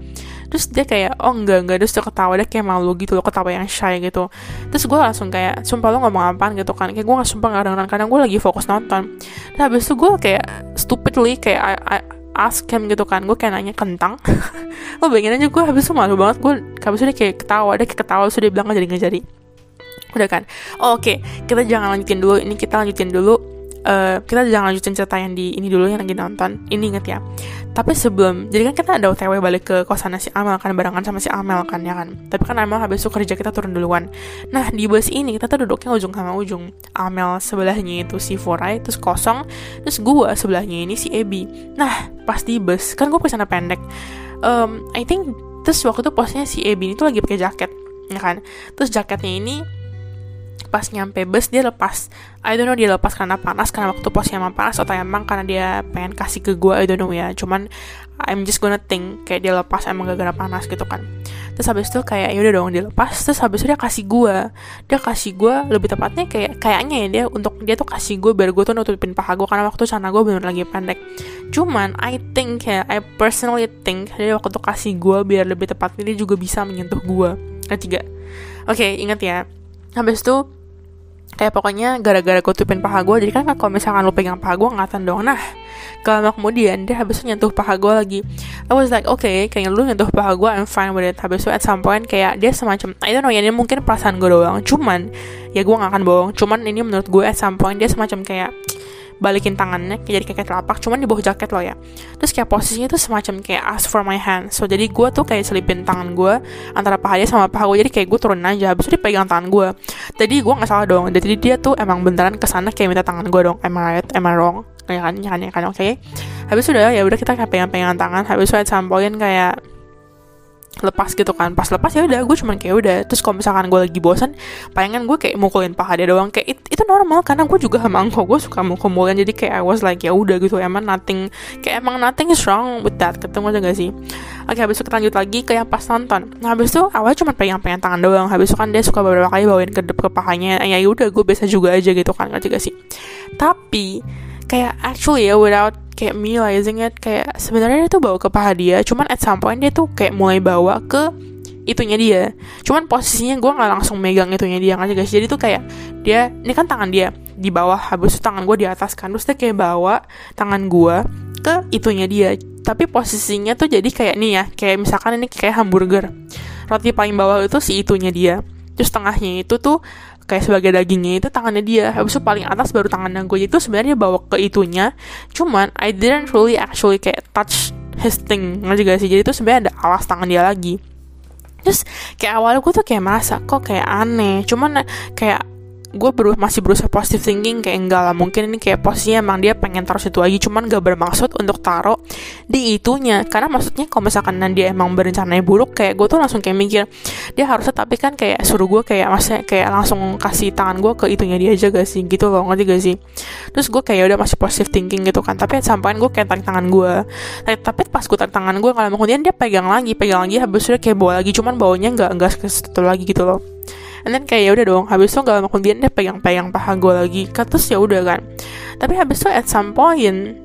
terus dia kayak oh enggak enggak. Terus dia ketawa dia kayak malu gitu loh ketawa yang shy gitu. Terus gue langsung kayak sumpah lo ngomong apaan? gitu kan. Kayak gue gak sumpah gak dengeran. Kadang gue lagi fokus nonton. Terus habis itu gue kayak stupidly kayak I, I ask him gitu kan. Gue kayak nanya kentang? Lo bayangin aja gue habis itu malu banget. Gue habis itu dia kayak ketawa dia kayak ketawa. Terus dia bilang gak jadi gak jadi. Udah kan? Oh, oke. Okay. kita jangan lanjutin dulu. Ini kita lanjutin dulu Uh, kita jangan lanjutin cerita yang di ini dulu yang lagi nonton. Ini inget ya. Tapi sebelum jadi kan kita ada otw balik ke kosan si Amel kan barengan sama si Amel kan ya kan? Tapi kan Amel habis itu kerja kita turun duluan. Nah di bus ini kita tuh duduknya ujung sama ujung. Amel sebelahnya itu si Forai terus kosong terus gua sebelahnya ini si Ebi. Nah pas di bus kan gue ke sana pendek. Um, I think terus waktu itu posnya si Ebi tuh lagi pakai jaket ya kan? Terus jaketnya ini pas nyampe bus dia lepas. I don't know dia lepas karena panas karena waktu posnya emang panas atau emang karena dia pengen kasih ke gue I don't know ya. Cuman I'm just gonna think kayak dia lepas emang gak gara panas gitu kan. Terus habis itu kayak yaudah dong dia lepas. Terus habis itu dia kasih gue dia kasih gue lebih tepatnya kayak kayaknya ya dia untuk dia tuh kasih gue biar gue tuh nutupin paha gue karena waktu sana gue bener lagi pendek. Cuman I think ya I personally think dia waktu tuh kasih gue biar lebih tepatnya dia juga bisa menyentuh gue ketiga oke okay, ingat ya. Habis itu kayak pokoknya gara-gara gue tutupin paha gue jadi kan kalau misalkan lo pegang paha gue ngatan dong. Nah kalau kemudian dia habis itu nyentuh paha gue lagi. I was like oke okay, kayaknya lu nyentuh paha gue I'm fine with it. Habis itu at some point kayak dia semacam I don't know ya ini mungkin perasaan gue doang. Cuman ya gue gak akan bohong. Cuman ini menurut gue at some point dia semacam kayak balikin tangannya jadi kayak telapak cuman di bawah jaket lo ya. Terus kayak posisinya tuh semacam kayak ask for my hand so jadi gue tuh kayak selipin tangan gue antara paha dia sama paha gue jadi kayak gue turun aja. Habis itu dia pegang tangan gue jadi gue nggak salah dong jadi dia tuh emang beneran ke sana kayak minta tangan gue dong. Am I right? Am I wrong? Kayak kan ya kan ya kan oke. Okay? habis udah ya udah kita kayak pegang-pegang tangan. Habis itu at kayak lepas gitu kan. Pas lepas ya udah gue cuman kayak udah. Terus kalau misalkan gue lagi bosan palingan gue kayak mukulin paha dia doang. Kayak it, itu normal. Karena gue juga sama angko gue suka mukul-mukulin. Jadi kayak I was like ya udah gitu. Emang nothing kayak emang nothing is wrong with that. Ketemu aja gak sih? Oke habis itu kita lanjut lagi ke yang pas nonton. Nah habis itu awalnya cuma pengen-pengen tangan doang. Habis itu kan dia suka beberapa kali bawain ke ke pahanya. Ya udah gue biasa juga aja gitu kan. Gak sih? Tapi kayak actually ya without kayak realizing it kayak sebenarnya dia tuh bawa ke paha dia cuman at some point dia tuh kayak mulai bawa ke itunya dia. Cuman posisinya gue nggak langsung megang itunya dia nggak guys jadi tuh kayak dia ini kan tangan dia di bawah habis itu tangan gue di atas kan terus dia kayak bawa tangan gue ke itunya dia. Tapi posisinya tuh jadi kayak nih ya kayak misalkan ini kayak hamburger. Roti paling bawah itu si itunya dia terus tengahnya itu tuh kayak sebagai dagingnya itu tangannya dia. Habis itu paling atas baru tangannya gue itu sebenarnya bawa ke itunya. Cuman I didn't really actually kayak touch his thing. Ngerti gak sih? Jadi itu sebenarnya ada alas tangan dia lagi. Terus kayak awalnya gue tuh kayak merasa kok kayak aneh. Cuman kayak gue beru masih berusaha positive thinking kayak enggak lah mungkin ini kayak posisinya emang dia pengen taruh situ lagi cuman gak bermaksud untuk taruh di itunya. Karena maksudnya kalau misalkan dia emang berencana buruk kayak gue tuh langsung kayak mikir dia harusnya tapi kan kayak suruh gue kayak maksudnya kayak langsung kasih tangan gue ke itunya dia aja gak sih? Gitu loh ngerti gak sih? Terus gue kayak udah masih positive thinking gitu kan. Tapi sampai gue kayak tarik tangan gue tapi pas gue tarik tangan gue kalau kemudian dia pegang lagi pegang lagi habis itu kayak bawa lagi cuman bawanya nggak nggak situ lagi gitu loh and then kayak ya udah dong habis itu gak lama kemudian dia pegang-pegang paha gue lagi terus ya udah kan. Tapi habis itu at some point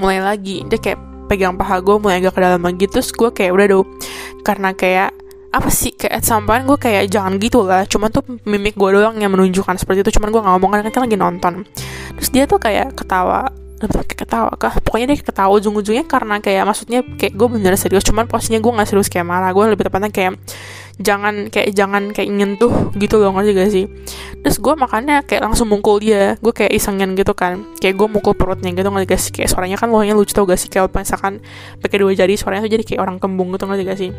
mulai lagi dia kayak pegang paha gue mulai agak ke dalam lagi terus gue kayak udah dong. Karena kayak apa sih kayak at some point gue kayak jangan gitu lah cuman tuh mimik gue doang yang menunjukkan seperti itu cuman gue gak ngomong karena kan lagi nonton. Terus dia tuh kayak ketawa kayak ketawa kah? Pokoknya dia ketawa ujung-ujungnya karena kayak maksudnya kayak gue bener serius cuman posisinya gue nggak serius kayak marah. Gue lebih tepatnya kayak jangan kayak jangan kayak nyentuh gitu loh ngerti gak sih? Terus gue makannya kayak langsung mukul dia gue kayak isengin gitu kan. Kayak gue mukul perutnya gitu ngerti gak sih? Kayak suaranya kan loh lucu tau gak sih? Kayak misalkan pakai dua jari suaranya tuh jadi kayak orang kembung gitu ngerti gak sih?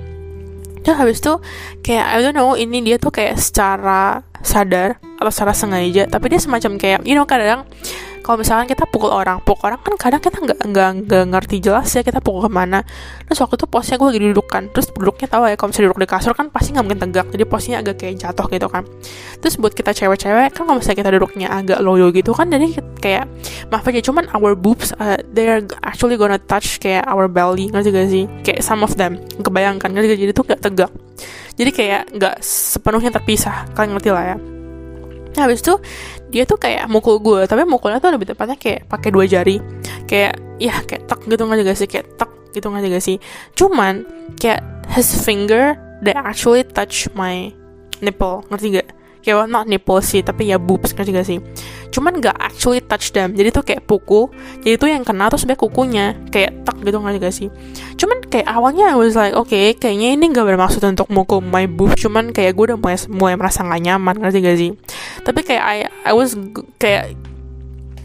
Terus habis itu kayak I don't know ini dia tuh kayak secara sadar atau secara sengaja tapi dia semacam kayak you know kadang kalau misalkan kita pukul orang pukul orang kan kadang kita nggak nggak nggak ngerti jelas ya kita pukul ke mana. Terus waktu itu posnya gue lagi duduk kan terus duduknya tahu ya kalau misalnya duduk di kasur kan pasti nggak mungkin tegak jadi posnya agak kayak jatuh gitu kan. Terus buat kita cewek-cewek kan kalau misalnya kita duduknya agak loyo gitu kan jadi kayak maaf aja cuman our boobs uh, they're actually gonna touch kayak our belly ngerti gak sih? Kayak some of them kebayangkan ngerti gak jadi tuh gak tegak jadi kayak nggak sepenuhnya terpisah kalian ngerti lah ya Nah, habis itu dia tuh kayak mukul gue, tapi mukulnya tuh lebih tepatnya kayak pakai dua jari. Kayak ya kayak tak gitu nggak juga sih, kayak tak gitu nggak juga sih. Cuman kayak his finger they actually touch my nipple, ngerti gak? Kayak well, not nipple sih tapi ya boobs kan juga sih? Cuman gak actually touch them. Jadi tuh kayak pukul jadi tuh yang kena tuh sebenarnya kukunya kayak tak gitu nggak juga sih? Cuman kayak awalnya I was like oke okay, kayaknya ini gak bermaksud untuk mukul my boobs cuman kayak gue udah mulai mulai merasa gak nyaman ngerti gak sih? Tapi kayak I I was kayak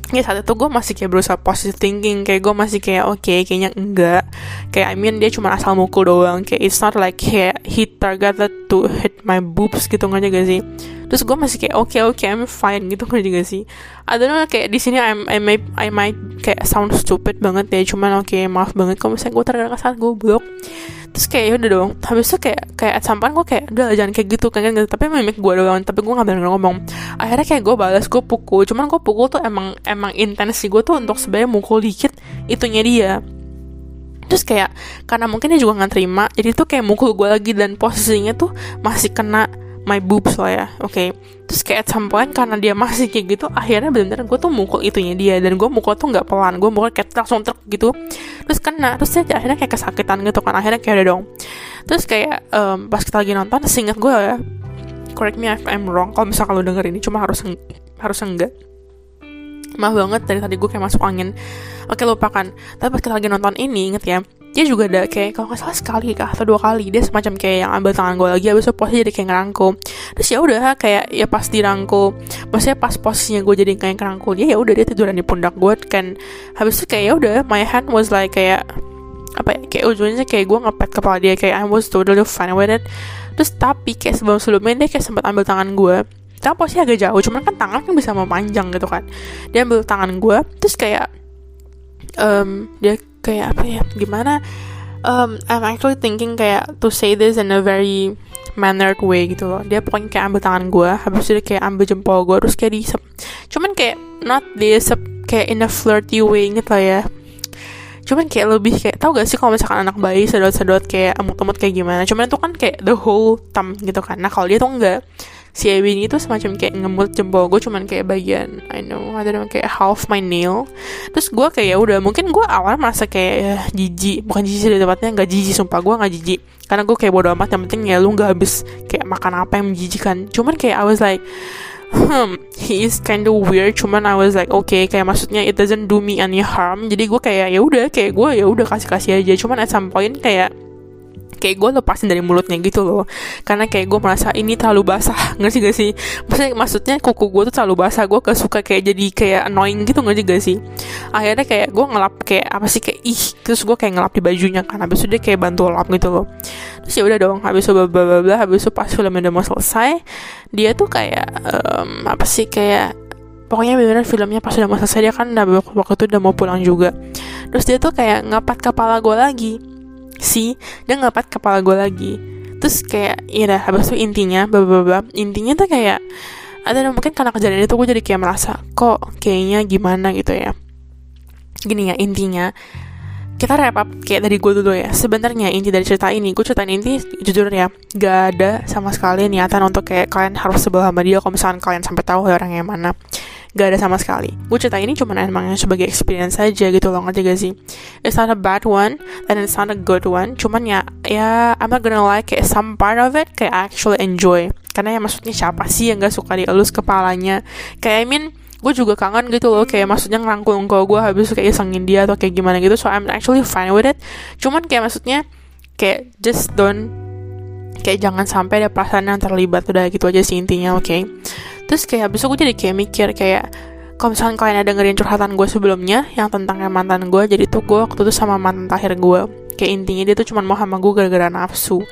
ya saat itu gue masih kayak berusaha positive thinking kayak gue masih kayak oke okay, kayaknya enggak. Kayak I mean dia cuma asal mukul doang kayak it's not like kayak he targeted to hit my boobs gitu nggak gak sih terus gue masih kayak oke okay, oke okay, I'm fine gitu nggak juga sih? I don't know kayak di sini I, I might I might kayak sound stupid banget ya cuman oke okay, maaf banget kalau misalnya gue terkadang saat gue blok terus kayak ya udah dong habis itu kayak kayak at point gue kayak udah jangan kayak gitu kan gitu. Tapi mimik gue doang tapi gue nggak berani ngomong. Akhirnya kayak gue balas gue pukul cuman gue pukul tuh emang emang intens sih. Gue tuh untuk sebenarnya mukul dikit itunya dia. Terus kayak karena mungkin dia juga nggak terima jadi tuh kayak mukul gue lagi dan posisinya tuh masih kena my boobs lah ya oke. Okay. terus kayak at some point karena dia masih kayak gitu akhirnya bener-bener gue tuh mukul itunya dia. Dan gue mukul tuh nggak pelan gue mukul kayak langsung truk gitu. Terus kena terus dia akhirnya kayak kesakitan gitu kan akhirnya kayak udah dong. Terus kayak um, pas kita lagi nonton singkat gue ya correct me if I'm wrong kalau misalnya lo denger ini cuma harus harus enggak. Maaf banget dari tadi gue kayak masuk angin. Oke lupakan. Tapi pas kita lagi nonton ini inget ya dia juga ada kayak kalau nggak salah sekali kah atau dua kali dia semacam kayak yang ambil tangan gue lagi habis itu posisi jadi kayak ngerangkul terus ya udah kayak ya pas dirangkul maksudnya pas posisinya gue jadi kayak ngerangkul dia ya udah dia tiduran di pundak gue kan. Habis itu kayak ya udah my hand was like kayak apa ya kayak ujungnya kayak gue ngepet kepala dia kayak I was totally fine with it. Terus tapi kayak sebelum sebelumnya dia kayak sempat ambil tangan gue tapi posisinya agak jauh cuman kan tangan kan bisa memanjang gitu kan. Dia ambil tangan gue terus kayak um, dia kayak apa ya gimana um, I'm actually thinking kayak to say this in a very mannered way gitu loh. Dia pokoknya kayak ambil tangan gue habis itu dia kayak ambil jempol gue terus kayak diisep cuman kayak not diisep kayak in a flirty way gitu lah ya. Cuman kayak lebih kayak tau gak sih kalau misalkan anak bayi sedot-sedot kayak emut-emut kayak gimana? Cuman itu kan kayak the whole thumb gitu kan. Nah kalau dia tuh enggak si Ebi ini tuh semacam kayak ngemut jempol. Gue cuman kayak bagian I know ada kayak half my nail. Terus gue kayak ya udah mungkin gue awal merasa kayak ya, jijik. Bukan jijik di tempatnya nggak jijik sumpah gue nggak jijik. Karena gue kayak bodo amat yang penting ya lu nggak habis kayak makan apa yang menjijikan. Cuman kayak I was like hmm, he is kind of weird. Cuman I was like okay kayak maksudnya it doesn't do me any harm. Jadi gue kayak ya udah kayak gue ya udah kasih kasih aja. Cuman at some point kayak kayak gue lepasin dari mulutnya gitu loh. Karena kayak gue merasa ini terlalu basah ngerti gak sih? Maksudnya maksudnya kuku gue tuh terlalu basah gue gak suka kayak jadi kayak annoying gitu ngerti gak sih? Akhirnya kayak gue ngelap kayak apa sih kayak ih terus gue kayak ngelap di bajunya kan habis itu dia kayak bantu lap gitu loh. Terus ya udah dong habis itu bla bla bla habis itu pas filmnya udah mau selesai dia tuh kayak um, apa sih kayak pokoknya bener filmnya pas udah mau selesai dia kan udah waktu itu udah mau pulang juga. Terus dia tuh kayak ngapat kepala gue lagi si dia ngapat kepala gue lagi. Terus kayak ya dah habis itu intinya bla intinya tuh kayak ada mungkin karena kejadian itu gue jadi kayak merasa kok kayaknya gimana gitu ya. Gini ya intinya kita wrap up kayak dari gue dulu ya. Sebenarnya inti dari cerita ini gue ceritain inti jujur ya gak ada sama sekali niatan untuk kayak kalian harus sebelah sama dia kalau misalkan kalian sampai tahu orang yang mana gak ada sama sekali. Gue cerita ini cuma emang sebagai experience saja gitu loh ngerti gak sih? It's not a bad one and it's not a good one. Cuman ya ya I'm not gonna like kayak some part of it kayak I actually enjoy. Karena ya maksudnya siapa sih yang gak suka dielus kepalanya? Kayak I mean gue juga kangen gitu loh. Kayak maksudnya ngerangkul engkau gue habis kayak isengin dia atau kayak gimana gitu. So I'm actually fine with it. Cuman kayak maksudnya kayak just don't kayak jangan sampai ada perasaan yang terlibat. Udah gitu aja sih intinya oke okay? Terus kayak habis gue jadi kayak mikir kayak kalau misalnya kalian ada dengerin curhatan gue sebelumnya yang tentang yang mantan gue jadi tuh gue waktu itu sama mantan terakhir gue kayak intinya dia tuh cuma mau sama gue gara-gara nafsu.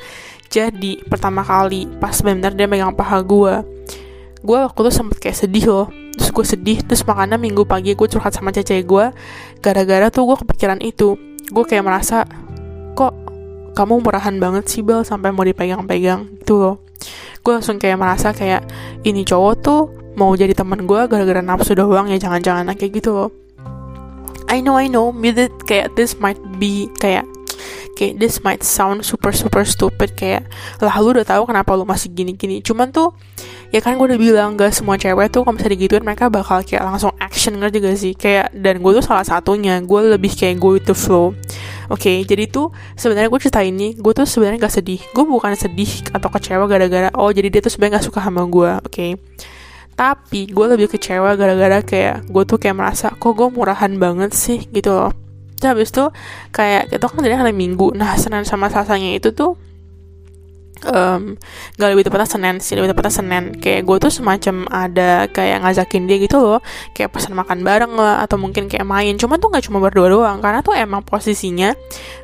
Jadi pertama kali pas benar dia megang paha gue gue waktu itu sempet kayak sedih loh. Terus gue sedih terus makanya minggu pagi gue curhat sama cece gue gara-gara tuh gue kepikiran itu. Gue kayak merasa kok kamu murahan banget sih Bel sampai mau dipegang-pegang? Itu loh gue langsung kayak merasa kayak ini cowok tuh mau jadi teman gue gara-gara nafsu doang ya jangan-jangan kayak gitu loh. I know I know maybe kayak this might be kayak kayak this might sound super super stupid kayak lah lu udah tahu kenapa lu masih gini gini cuman tuh ya kan gue udah bilang gak semua cewek tuh kalau misalnya digituin mereka bakal kayak langsung action ngerti gak sih? Kayak dan gue tuh salah satunya gue lebih kayak go with the flow oke okay, jadi tuh sebenarnya gue cerita ini gue tuh sebenarnya gak sedih gue bukan sedih atau kecewa gara-gara oh jadi dia tuh sebenarnya gak suka sama gue oke okay? tapi gue lebih kecewa gara-gara kayak gue tuh kayak merasa kok gue murahan banget sih gitu loh Terus habis itu kayak itu kan jadi hari Minggu. Nah Senin sama Sasanya itu tuh um, gak lebih tepatnya Senin sih lebih tepatnya Senin. Kayak gue tuh semacam ada kayak ngajakin dia gitu loh. Kayak pesan makan bareng lah atau mungkin kayak main. Cuman tuh nggak cuma berdua doang karena tuh emang posisinya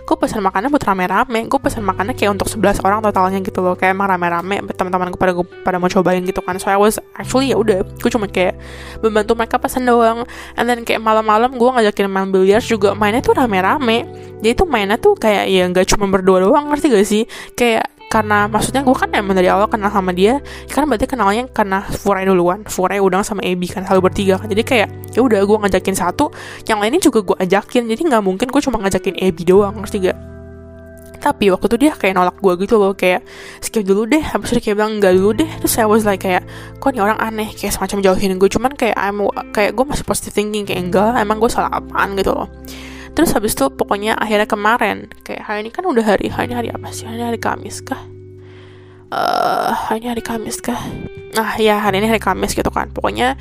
gue pesan makannya buat rame-rame. Gue pesan makannya kayak untuk 11 orang totalnya gitu loh. Kayak emang rame-rame teman-teman gue pada gue pada mau cobain gitu kan. So I was actually ya udah gue cuma kayak membantu mereka pesan doang. And then kayak malam-malam gue ngajakin main biliar juga. Mainnya tuh rame-rame. Jadi tuh mainnya tuh kayak ya nggak cuma berdua doang ngerti gak sih? Kayak karena maksudnya gue kan emang dari awal kenal sama dia kan berarti kenalnya karena Furai duluan. Furai udang sama Ebi kan selalu bertiga kan. Jadi kayak ya udah gue ngajakin satu yang lainnya juga gue ajakin. Jadi nggak mungkin gue cuma ngajakin Ebi doang ngerti gak tapi waktu itu dia kayak nolak gue gitu loh kayak skip dulu deh. Habis itu kayak bilang enggak dulu deh. Terus saya was like kayak kok nih orang aneh? Kayak semacam jauhin gue cuman kayak I'm kayak gue masih positive thinking kayak enggak emang gue salah apaan gitu loh terus habis itu pokoknya akhirnya kemarin kayak hari ini kan udah hari hari hari apa sih? Hari ini hari Kamis kah? Uh, hari ini hari Kamis kah? Nah ya hari ini hari Kamis gitu kan. Pokoknya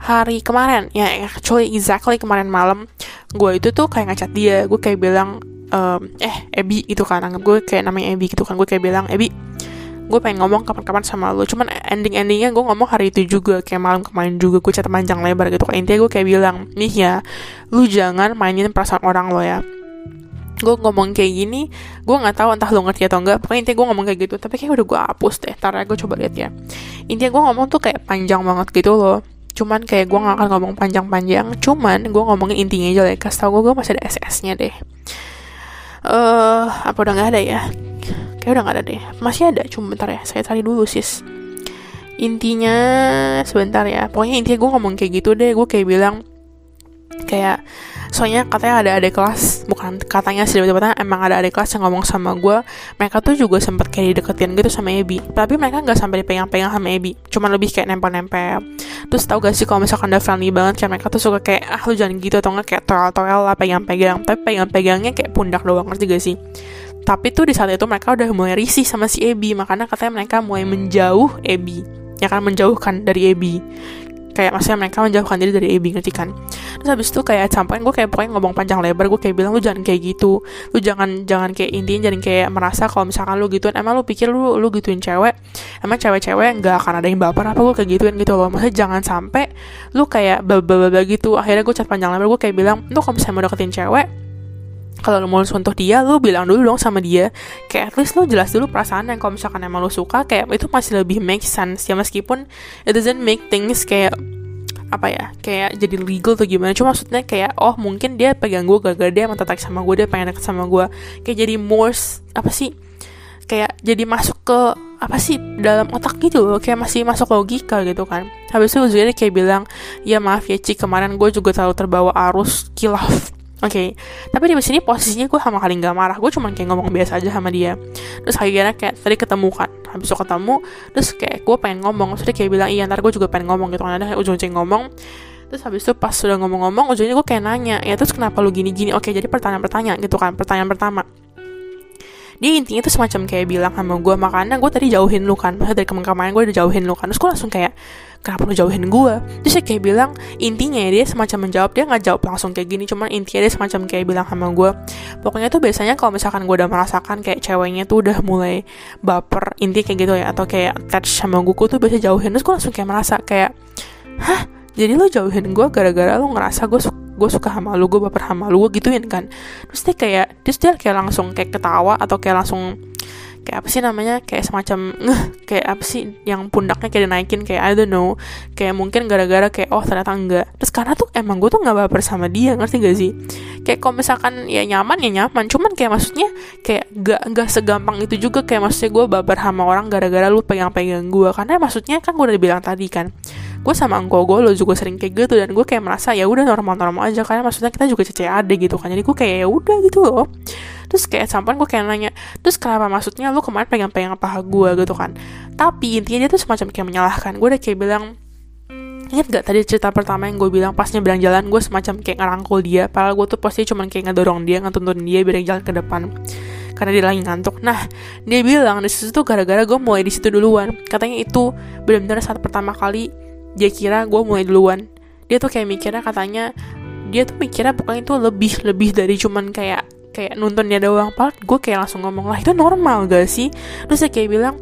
hari kemarin ya actually exactly kemarin malam gue itu tuh kayak ngacat dia. Gue kayak bilang um, eh Ebi gitu kan. Anggap gue kayak namanya Ebi gitu kan. Gue kayak bilang Ebi gue pengen ngomong kapan-kapan sama lo. Cuman ending-endingnya gue ngomong hari itu juga kayak malam kemarin juga gue chat panjang lebar gitu. Kan intinya gue kayak bilang nih ya lu jangan mainin perasaan orang lo ya. Gue ngomong kayak gini gue nggak tahu entah lo ngerti atau enggak pokoknya intinya gue ngomong kayak gitu tapi kayak udah gue hapus deh. Tar gue coba lihat ya. Intinya gue ngomong tuh kayak panjang banget gitu loh. Cuman kayak gue gak akan ngomong panjang-panjang. Cuman gue ngomongin intinya aja lah kasih tau gue gue masih ada SS-nya deh. Uh, apa udah nggak ada ya kayak udah nggak ada deh. Masih ada cuma bentar ya. Saya cari dulu sis. Intinya sebentar ya. Pokoknya intinya gue ngomong kayak gitu deh. Gue kayak bilang kayak soalnya katanya ada adik kelas bukan katanya sih tiba emang ada adik kelas yang ngomong sama gue mereka tuh juga sempet kayak dideketin gitu sama Ebi. Tapi mereka nggak sampai dipegang-pegang sama Ebi. Cuma lebih kayak nempel-nempel. Terus tau gak sih kalau misalkan udah friendly banget kayak mereka tuh suka kayak ah lu jangan gitu atau nggak kayak toel-toel lah pegang-pegang. Tapi pegang-pegangnya kayak pundak doang ngerti gak sih tapi tuh di saat itu mereka udah mulai risih sama si Ebi makanya katanya mereka mulai menjauh Ebi ya kan menjauhkan dari Ebi kayak maksudnya mereka menjauhkan diri dari Ebi ngerti kan? Terus habis itu kayak sampai gue kayak pokoknya ngomong panjang lebar gue kayak bilang lu jangan kayak gitu. Lu jangan jangan kayak intinya jangan kayak merasa kalau misalkan lu gituin. Emang lu pikir lu lu gituin cewek? Emang cewek-cewek nggak akan ada yang baper apa gue kayak gituin gitu loh. Maksudnya jangan sampai lu kayak baba-baba gitu. Akhirnya gue chat panjang lebar gue kayak bilang lu kalau misalnya mau deketin cewek kalau lo mau sentuh dia lo bilang dulu dong sama dia. Kayak at least lo jelas dulu perasaan yang kalau misalkan emang lo suka kayak itu masih lebih make sense. Ya meskipun it doesn't make things kayak apa ya kayak jadi legal tuh gimana. Cuma maksudnya kayak oh mungkin dia pegang gue gara-gara dia emang tertarik sama gue dia pengen deket sama gue kayak jadi more apa sih kayak jadi masuk ke apa sih dalam otak gitu loh. Kayak masih masuk logika gitu kan. Habis itu ujungnya kayak bilang ya maaf ya Cik kemarin gue juga terlalu terbawa arus kilaf Oke, okay. tapi di sini posisinya gue sama kali nggak marah, gue cuma kayak ngomong biasa aja sama dia. Terus akhirnya kayak tadi ketemu kan, habis itu ketemu, terus kayak gue pengen ngomong, terus dia kayak bilang iya ntar gue juga pengen ngomong gitu kan, ada ujung-ujung ngomong. Terus habis itu pas sudah ngomong-ngomong, ujungnya gue kayak nanya, ya terus kenapa lu gini-gini? Oke, jadi pertanyaan-pertanyaan gitu kan, pertanyaan pertama dia intinya tuh semacam kayak bilang sama gue makanya gue tadi jauhin lu kan maksudnya dari kemarin gue udah jauhin lu kan terus gue langsung kayak kenapa lu jauhin gue terus dia kayak bilang intinya ya dia semacam menjawab dia nggak jawab langsung kayak gini cuman intinya dia semacam kayak bilang sama gue pokoknya tuh biasanya kalau misalkan gue udah merasakan kayak ceweknya tuh udah mulai baper inti kayak gitu ya atau kayak touch sama gue tuh biasa jauhin terus gue langsung kayak merasa kayak hah? Jadi lo jauhin gue gara-gara lo ngerasa gue suka gue suka sama lu gue baper sama lu gue gituin kan. Terus dia kayak terus dia kayak langsung kayak ketawa atau kayak langsung kayak apa sih namanya kayak semacam kayak apa sih yang pundaknya kayak dinaikin kayak I don't know. Kayak mungkin gara-gara kayak oh ternyata enggak. Terus karena tuh emang gue tuh nggak baper sama dia ngerti gak sih? Kayak kalau misalkan ya nyaman ya nyaman. Cuman kayak maksudnya kayak gak gak segampang itu juga kayak maksudnya gue baper sama orang gara-gara lu pegang-pegang gue karena maksudnya kan gue udah bilang tadi kan gue sama engkau gue lo juga sering kayak gitu dan gue kayak merasa ya udah normal-normal aja. Karena maksudnya kita juga CCAD gitu kan. Jadi gue kayak ya udah gitu loh. Terus kayak sampai gue kayak nanya terus kenapa maksudnya lu kemarin pegang-pegang paha gue gitu kan. Tapi intinya dia tuh semacam kayak menyalahkan. Gue udah kayak bilang Ingat gak tadi cerita pertama yang gue bilang pasnya bilang jalan gue semacam kayak ngerangkul dia Padahal gue tuh pasti cuma kayak ngedorong dia, ngetuntun dia biar jalan ke depan Karena dia lagi ngantuk. Nah dia bilang di situ tuh gara-gara gue mulai di situ duluan. Katanya itu benar-benar saat pertama kali dia kira gue mulai duluan. Dia tuh kayak mikirnya katanya dia tuh mikirnya pokoknya itu lebih lebih dari cuman kayak kayak nonton dia doang. Padahal gue kayak langsung ngomong lah itu normal gak sih? Terus dia kayak bilang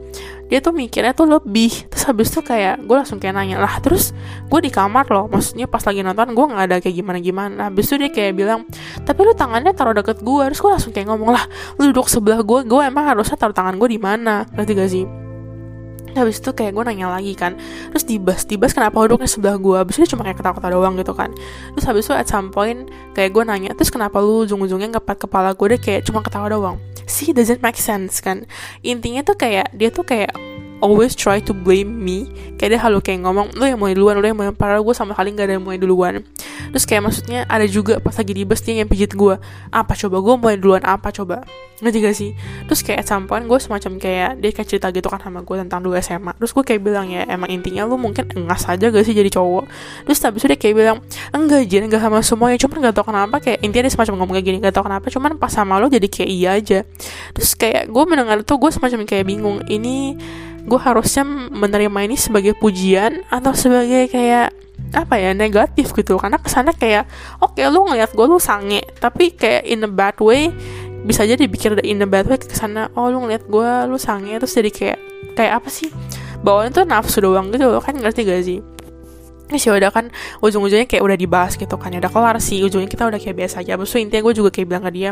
dia tuh mikirnya tuh lebih. Terus habis tuh kayak gue langsung kayak nanya lah terus gue di kamar loh. Maksudnya pas lagi nonton gue nggak ada kayak gimana gimana habis itu dia kayak bilang tapi lu tangannya taruh deket gue terus gue langsung kayak ngomong lah lu duduk sebelah gue gue emang harusnya taruh tangan gue di mana. Ngerti gak sih habis itu kayak gue nanya lagi kan terus dibas dibas kenapa duduknya sebelah gue habis itu cuma kayak ketawa-ketawa doang gitu kan. Terus habis itu at some point kayak gue nanya terus kenapa lu ujung-ujungnya ngepat kepala gue deh kayak cuma ketawa doang? Sih doesn't make sense kan. Intinya tuh kayak dia tuh kayak always try to blame me. Kayak dia halu kayak ngomong lu yang mulai duluan lu yang mulai padahal gue sama kali gak ada yang mulai duluan. Terus kayak maksudnya ada juga pas lagi di bus dia yang pijit gue apa coba gue mulai duluan apa coba? Ngerti gak sih? Terus kayak at gue semacam kayak dia kayak cerita gitu kan sama gue tentang dulu SMA terus gue kayak bilang ya emang intinya lu mungkin engas aja gak sih jadi cowok? Terus itu dia kayak bilang enggak jadi enggak sama semuanya. Cuman gak tau kenapa kayak intinya dia semacam ngomong kayak gini gak tau kenapa. Cuman pas sama lo jadi kayak iya aja. Terus kayak gue mendengar tuh gue semacam kayak bingung ini gue harusnya menerima ini sebagai pujian atau sebagai kayak apa ya negatif gitu. Karena kesannya kayak oke okay, lu ngeliat gue lu sange. Tapi kayak in a bad way bisa jadi dipikir in a bad way ke sana oh lu ngeliat gue lu sange. Terus jadi kayak kayak apa sih? Bawaan tuh nafsu doang gitu kan ngerti gak sih sih ya udah kan ujung-ujungnya kayak udah dibahas gitu kan ya udah kelar sih. Ujungnya kita udah kayak biasa aja. Terus intinya gue juga kayak bilang ke dia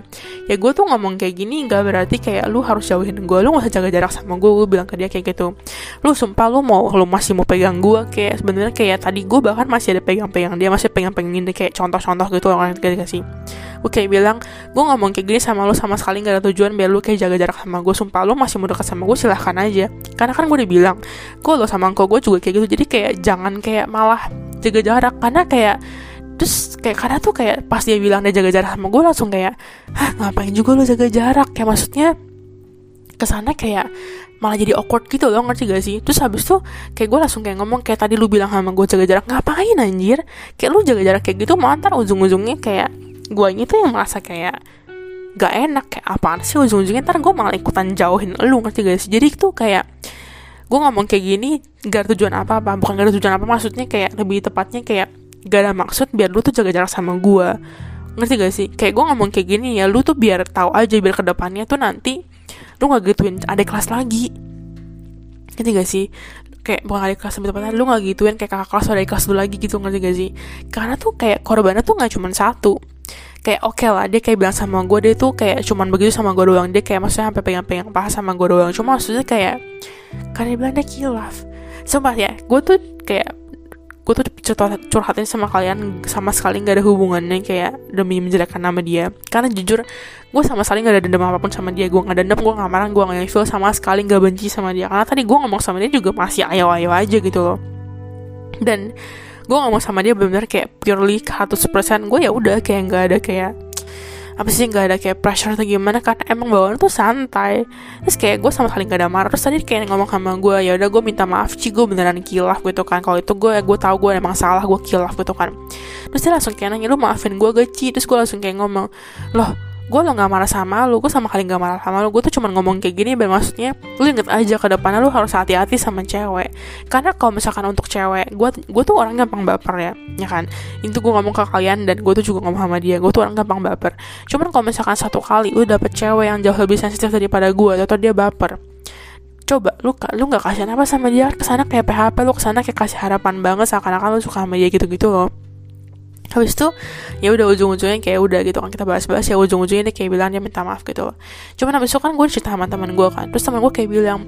ya gue tuh ngomong kayak gini gak berarti kayak lu harus jauhin gue. Lu gak usah jaga jarak sama gue. Gue bilang ke dia kayak gitu lu sumpah lu mau lu masih mau pegang gue? Kayak sebenarnya kayak tadi gue bahkan masih ada pegang-pegang dia masih pegang-pegang ini kayak contoh-contoh gitu orang gak sih gue kayak bilang gue ngomong kayak gini sama lo sama sekali gak ada tujuan biar lo kayak jaga jarak sama gue sumpah lo masih mau dekat sama gue silahkan aja. Karena kan gue udah bilang gue lo sama kok gue juga kayak gitu. Jadi kayak jangan kayak malah jaga jarak. Karena kayak terus kayak karena tuh kayak pas dia bilang dia jaga jarak sama gue langsung kayak hah ngapain juga lo jaga jarak? Kayak maksudnya ke sana kayak malah jadi awkward gitu loh ngerti gak sih? Terus habis tuh kayak gue langsung kayak ngomong kayak tadi lu bilang sama gue jaga jarak ngapain anjir? Kayak lu jaga jarak kayak gitu malah ntar ujung-ujungnya kayak ini tuh yang merasa kayak gak enak kayak apaan sih ujung-ujungnya? Ntar gue malah ikutan jauhin lu ngerti gak sih? Jadi itu kayak gue ngomong kayak gini gak ada tujuan apa-apa. Bukan gak ada tujuan apa maksudnya kayak lebih tepatnya kayak gak ada maksud biar lu tuh jaga jarak sama gue ngerti gak sih? Kayak gue ngomong kayak gini ya lu tuh biar tahu aja biar ke depannya tuh nanti lu gak gituin adik kelas lagi. Ngerti gak sih? Kayak bukan adik kelas lebih tepatnya lu gak gituin kayak kakak kelas adik kelas lu lagi gitu ngerti gak sih? Karena tuh kayak korbannya tuh gak cuma satu kayak oke okay lah dia kayak bilang sama gue dia tuh kayak cuman begitu sama gue doang. Dia kayak maksudnya sampai pengen-pengen paha sama gue doang. Cuma maksudnya kayak karena dia bilang dia kilaf. Sumpah ya gue tuh kayak gue tuh curhat, curhatin sama kalian sama sekali nggak ada hubungannya kayak demi menjelekkan nama dia. Karena jujur gue sama sekali nggak ada dendam apa pun sama dia. Gue nggak dendam gue nggak marah gue nggak feel sama sekali nggak benci sama dia. Karena tadi gue ngomong sama dia juga masih ayo-ayo aja gitu loh. Dan gue ngomong sama dia benar-benar kayak purely 100% gue ya udah kayak nggak ada kayak apa sih nggak ada kayak pressure atau gimana karena emang bawaan tuh santai. Terus kayak gue sama sekali nggak ada marah. Terus tadi kayak ngomong sama gue ya udah gue minta maaf sih gue beneran kilaf gitu kan. Kalau itu gue gue tahu gue emang salah gue kilaf gitu kan. Terus dia langsung kayak nanya lu maafin gue geci terus gue langsung kayak ngomong loh gue lo gak marah sama lu gue sama kali gak marah sama lu. Gue tuh cuma ngomong kayak gini biar maksudnya lu inget aja ke depannya lu harus hati-hati sama cewek. Karena kalau misalkan untuk cewek gue gue tuh orang gampang baper ya ya kan? Itu gue ngomong ke kalian dan gue tuh juga ngomong sama dia. Gue tuh orang gampang baper. Cuman kalau misalkan satu kali lu dapet cewek yang jauh lebih sensitif daripada gue atau dia baper coba lu lu nggak kasih apa sama dia? Ke sana kayak PHP lu ke sana kayak kasih harapan banget seakan-akan lu suka sama dia gitu-gitu loh habis itu ya udah ujung-ujungnya kayak udah gitu kan kita bahas-bahas ya ujung-ujungnya dia kayak bilang dia minta maaf gitu. Loh cuman habis itu kan gue cerita sama teman gue kan terus teman gue kayak bilang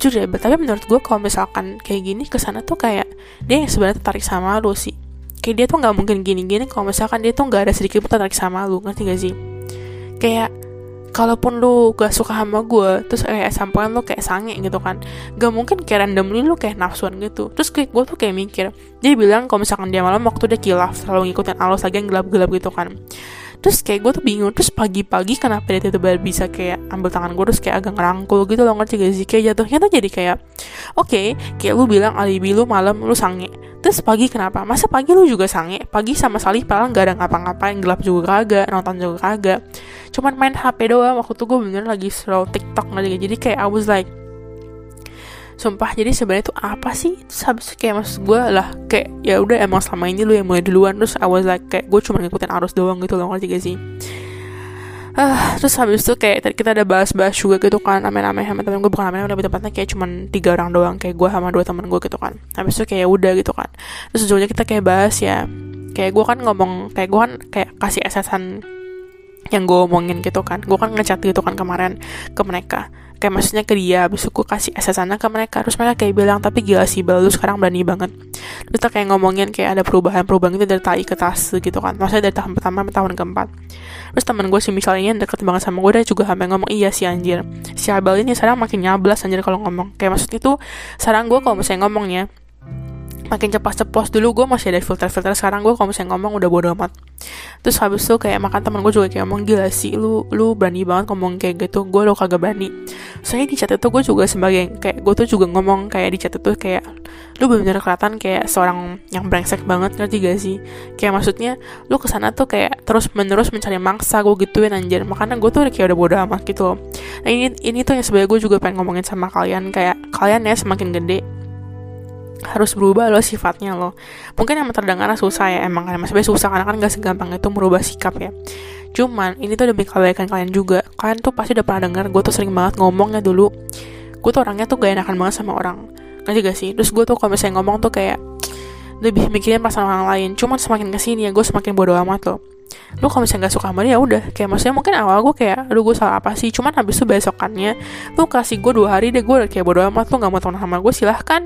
jujur ya tapi menurut gue kalau misalkan kayak gini ke sana tuh kayak dia yang sebenarnya tertarik sama lu sih. Kayak dia tuh nggak mungkin gini-gini kalau misalkan dia tuh nggak ada sedikit pun tertarik sama lu ngerti gak sih? Kayak kalaupun lu gak suka sama gue terus kayak sampean lu kayak sange gitu kan gak mungkin kayak randomly lu kayak nafsuan gitu. Terus kayak gue tuh kayak mikir dia bilang kalau misalkan dia malam waktu dia kilaf selalu ngikutin alus lagi yang gelap-gelap gitu kan terus kayak gue tuh bingung terus pagi-pagi kenapa dia tiba-tiba bisa kayak ambil tangan gue terus kayak agak ngerangkul gitu loh ngerti gak sih? Kayak jatuhnya tuh jadi kayak oke okay, kayak lu bilang alibi lu malam lu sange. Terus pagi kenapa? Masa pagi lu juga sange? Pagi sama sekali padahal gak ada ngapa-ngapain gelap juga kagak nonton juga kagak. Cuman main HP doang waktu tuh gue bener lagi scroll TikTok ngerti jadi kayak I was like sumpah jadi sebenarnya itu apa sih? Terus habis kayak maksud gue lah kayak ya udah emang selama ini lu yang mulai duluan. Terus I was like kayak gue cuma ngikutin arus doang gitu loh ngerti gak sih? Uh, terus habis itu kayak kita ada bahas-bahas juga gitu kan ame-ame sama temen gue bukan ame lebih tepatnya kayak cuman tiga orang doang kayak gue sama dua temen gue gitu kan. Habis itu kayak ya udah gitu kan. Terus ujungnya kita kayak bahas ya kayak gue kan ngomong kayak gue kan kayak kasih asesan yang gue omongin gitu kan. Gue kan ngechat gitu kan kemarin ke mereka kayak maksudnya ke dia abis itu gue kasih sana ke mereka terus mereka kayak bilang tapi gila sih baru sekarang berani banget. Terus kita kayak ngomongin kayak ada perubahan-perubahan gitu dari tai ke tas gitu kan. Maksudnya dari tahun pertama ke tahun keempat. Terus teman gue sih misalnya yang deket banget sama gue dia juga sampai ngomong iya sih anjir. Si Abel ini sekarang makin nyablas anjir kalau ngomong. Kayak maksudnya tuh sekarang gue kalau misalnya ngomongnya makin cepat ceplos dulu gue masih ada filter-filter. Sekarang gue kalau misalnya ngomong udah bodo amat. Terus habis itu kayak makan teman gue juga kayak ngomong gila sih lu lu berani banget ngomong kayak gitu. Gue lo kagak berani. Soalnya di chat itu gue juga sebagai kayak gue tuh juga ngomong kayak di chat itu kayak lu bener-bener kelihatan kayak seorang yang brengsek banget ngerti gak sih? Kayak maksudnya lu ke sana tuh kayak terus menerus mencari mangsa gue gituin anjir. Makanya gue tuh kayak udah bodo amat gitu nah ini ini tuh yang sebenarnya gue juga pengen ngomongin sama kalian. Kayak kalian ya semakin gede harus berubah loh sifatnya loh. Mungkin yang terdengar susah ya emang kan. Maksudnya susah karena kan gak segampang itu merubah sikap ya. Cuman ini tuh demi kebaikan kalian juga. Kalian tuh pasti udah pernah dengar gue tuh sering banget ngomongnya dulu. Gue tuh orangnya tuh gak enakan banget sama orang. Ngerti gak sih? Terus gue tuh kalau misalnya ngomong tuh kayak lebih mikirin perasaan orang lain. Cuman semakin ke sini ya gue semakin bodoh amat loh. Lu kalau misalnya gak suka sama dia ya udah. Kayak maksudnya mungkin awal gue kayak aduh gue salah apa sih? Cuman habis itu besokannya lu kasih gue dua hari deh gue kayak bodo amat lu gak mau teman sama gue silahkan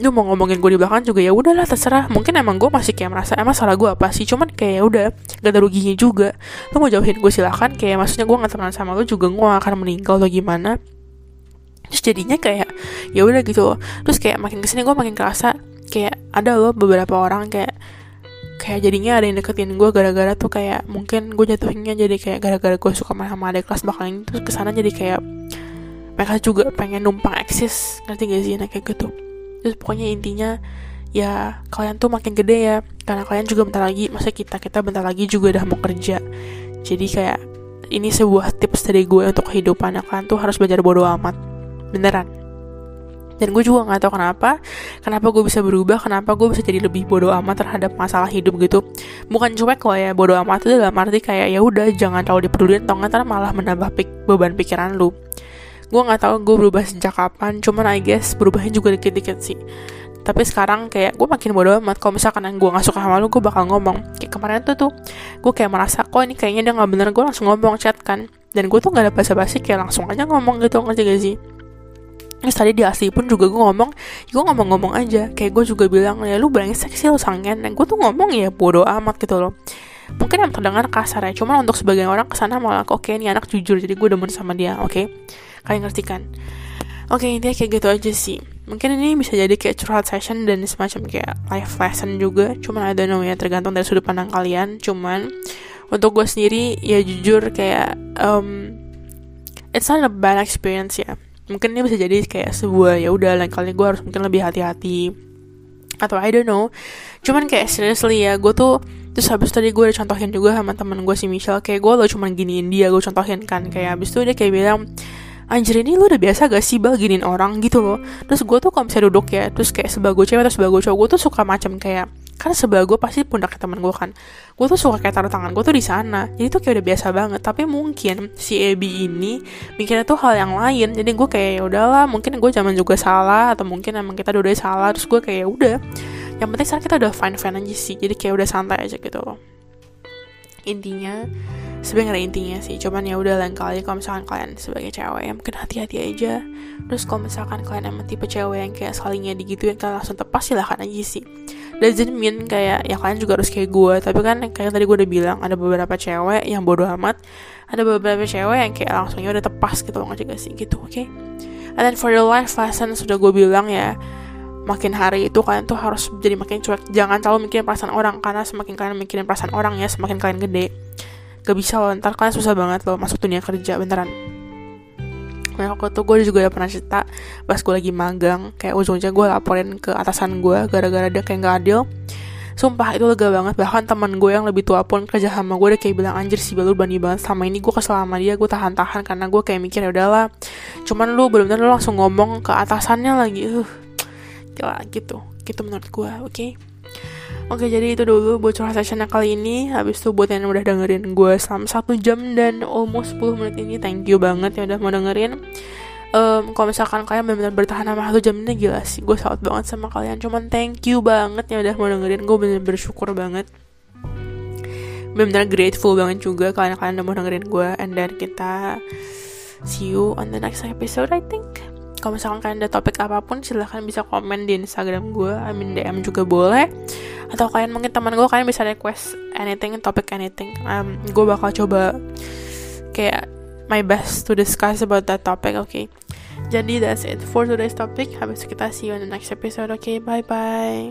lu mau ngomongin gue di belakang juga ya udahlah terserah. Mungkin emang gue masih kayak merasa emang salah gue apa sih? Cuman kayak ya udah gak ada ruginya juga. Lu mau jauhin gue silahkan kayak maksudnya gue nggak temenan sama lu juga gue akan meninggal atau gimana. Terus jadinya kayak ya udah gitu. Terus kayak makin ke sini gue makin kerasa kayak ada loh beberapa orang kayak kayak jadinya ada yang deketin gue gara-gara tuh kayak mungkin gue jatuhinnya jadi kayak gara-gara gue suka main sama adik kelas bakalan terus ke sana jadi kayak mereka juga pengen numpang eksis. Ngerti gak sih? Nah kayak gitu terus pokoknya intinya ya kalian tuh makin gede ya. Karena kalian juga bentar lagi masa kita kita bentar lagi juga udah mau kerja. Jadi kayak ini sebuah tips dari gue untuk kehidupan. Kalian tuh harus belajar bodoh amat. Beneran. Dan gue juga nggak tahu kenapa kenapa gue bisa berubah kenapa gue bisa jadi lebih bodoh amat terhadap masalah hidup gitu. Bukan cuek loh ya bodoh amat itu dalam arti kayak ya udah jangan terlalu dipedulin atau nggak malah menambah pik beban pikiran lu gue nggak tahu gue berubah sejak kapan cuman I guess berubahnya juga dikit-dikit sih. Tapi sekarang kayak gue makin bodoh amat kalau misalkan gue gak suka sama lu gue bakal ngomong. Kayak kemarin tuh tuh gue kayak merasa kok ini kayaknya dia nggak bener gue langsung ngomong chat kan. Dan gue tuh gak ada basa-basi kayak langsung aja ngomong gitu ngerti gak sih? Terus tadi di asli pun juga gue ngomong Gue ngomong-ngomong aja. Kayak gue juga bilang Ya lu brengsek sih lu sangen. Dan gue tuh ngomong ya bodoh amat gitu loh. Mungkin yang terdengar kasar ya Cuman untuk sebagian orang ke sana malah Oke okay, ini anak jujur Jadi gue demen sama dia Oke? okay? Kalian ngerti kan? Oke okay, intinya kayak gitu aja sih. Mungkin ini bisa jadi kayak curhat session dan semacam kayak life lesson juga. Cuman don't know ya tergantung dari sudut pandang kalian. Cuman untuk gue sendiri ya jujur kayak um, it's not a bad experience ya. Mungkin ini bisa jadi kayak sebuah ya udah lain kali gue harus mungkin lebih hati-hati. Atau I don't know. Cuman kayak seriously ya gue tuh terus habis tadi gue udah contohin juga sama temen gue si Michelle. Kayak gue lo cuman giniin dia gue contohin kan. Kayak habis itu dia kayak bilang anjir ini lu udah biasa gak sih bal giniin orang gitu loh? Terus gue tuh kalau misalnya duduk ya terus kayak sebagai cewek atau sebagai cowok gue tuh suka macam kayak kan sebelah gue pasti pundak teman gue kan. Gue tuh suka kayak taruh tangan gue tuh di sana. Jadi tuh kayak udah biasa banget. Tapi mungkin si Ebi ini mikirnya tuh hal yang lain. Jadi gue kayak ya udahlah mungkin gue zaman juga salah atau mungkin emang kita dua salah. Terus gue kayak ya udah. Yang penting sekarang kita udah fine fine aja sih. Jadi kayak udah santai aja gitu loh intinya sebenarnya intinya sih cuman ya udah lain kali kalau misalkan kalian sebagai cewek ya mungkin hati-hati aja terus kalau misalkan kalian emang tipe cewek yang kayak sekalinya digituin kalian langsung tepas silahkan aja sih doesn't mean kayak ya kalian juga harus kayak gue tapi kan kayak tadi gue udah bilang ada beberapa cewek yang bodoh amat ada beberapa cewek yang kayak langsungnya udah tepas gitu loh juga sih gitu oke okay? and then for your life lesson sudah gue bilang ya makin hari itu kalian tuh harus jadi makin cuek. Jangan terlalu mikirin perasaan orang karena semakin kalian mikirin perasaan orang ya semakin kalian gede. Gak bisa loh ntar kalian susah banget loh masuk dunia kerja beneran. Nah, waktu itu gue juga udah pernah cerita pas gue lagi magang kayak ujung-ujungnya gue laporin ke atasan gue gara-gara dia kayak gak adil. Sumpah itu lega banget. Bahkan teman gue yang lebih tua pun kerja sama gue udah kayak bilang Anjir sih lu bani banget. Sama ini gue kesel sama dia Gue tahan-tahan karena gue kayak mikir ya udahlah. Cuman lu bener-bener lu langsung ngomong ke atasannya lagi uh, Gila gitu. Gitu menurut gue oke. Okay? Oke jadi itu dulu buat curhat sessionnya kali ini. Habis itu buat yang udah dengerin gue selama 1 jam dan almost 10 menit ini Thank you banget yang udah mau dengerin. Um, Kalau misalkan kalian benar-benar bertahan sama 1 jam ini gila sih Gue salut banget sama kalian. Cuman thank you banget yang udah mau dengerin. Gue bener-bener bersyukur banget. Bener-bener grateful banget juga Kalian-kalian udah mau dengerin gue And then kita see you on the next episode I think kalau misalkan kalian ada topik apa pun silahkan bisa komen di Instagram gue I mean DM juga boleh atau kalian mungkin teman gue kalian bisa request anything topik anything um, gue bakal coba kayak my best to discuss about that topic oke okay? jadi that's it for today's topic habis kita see you in the next episode oke okay? bye bye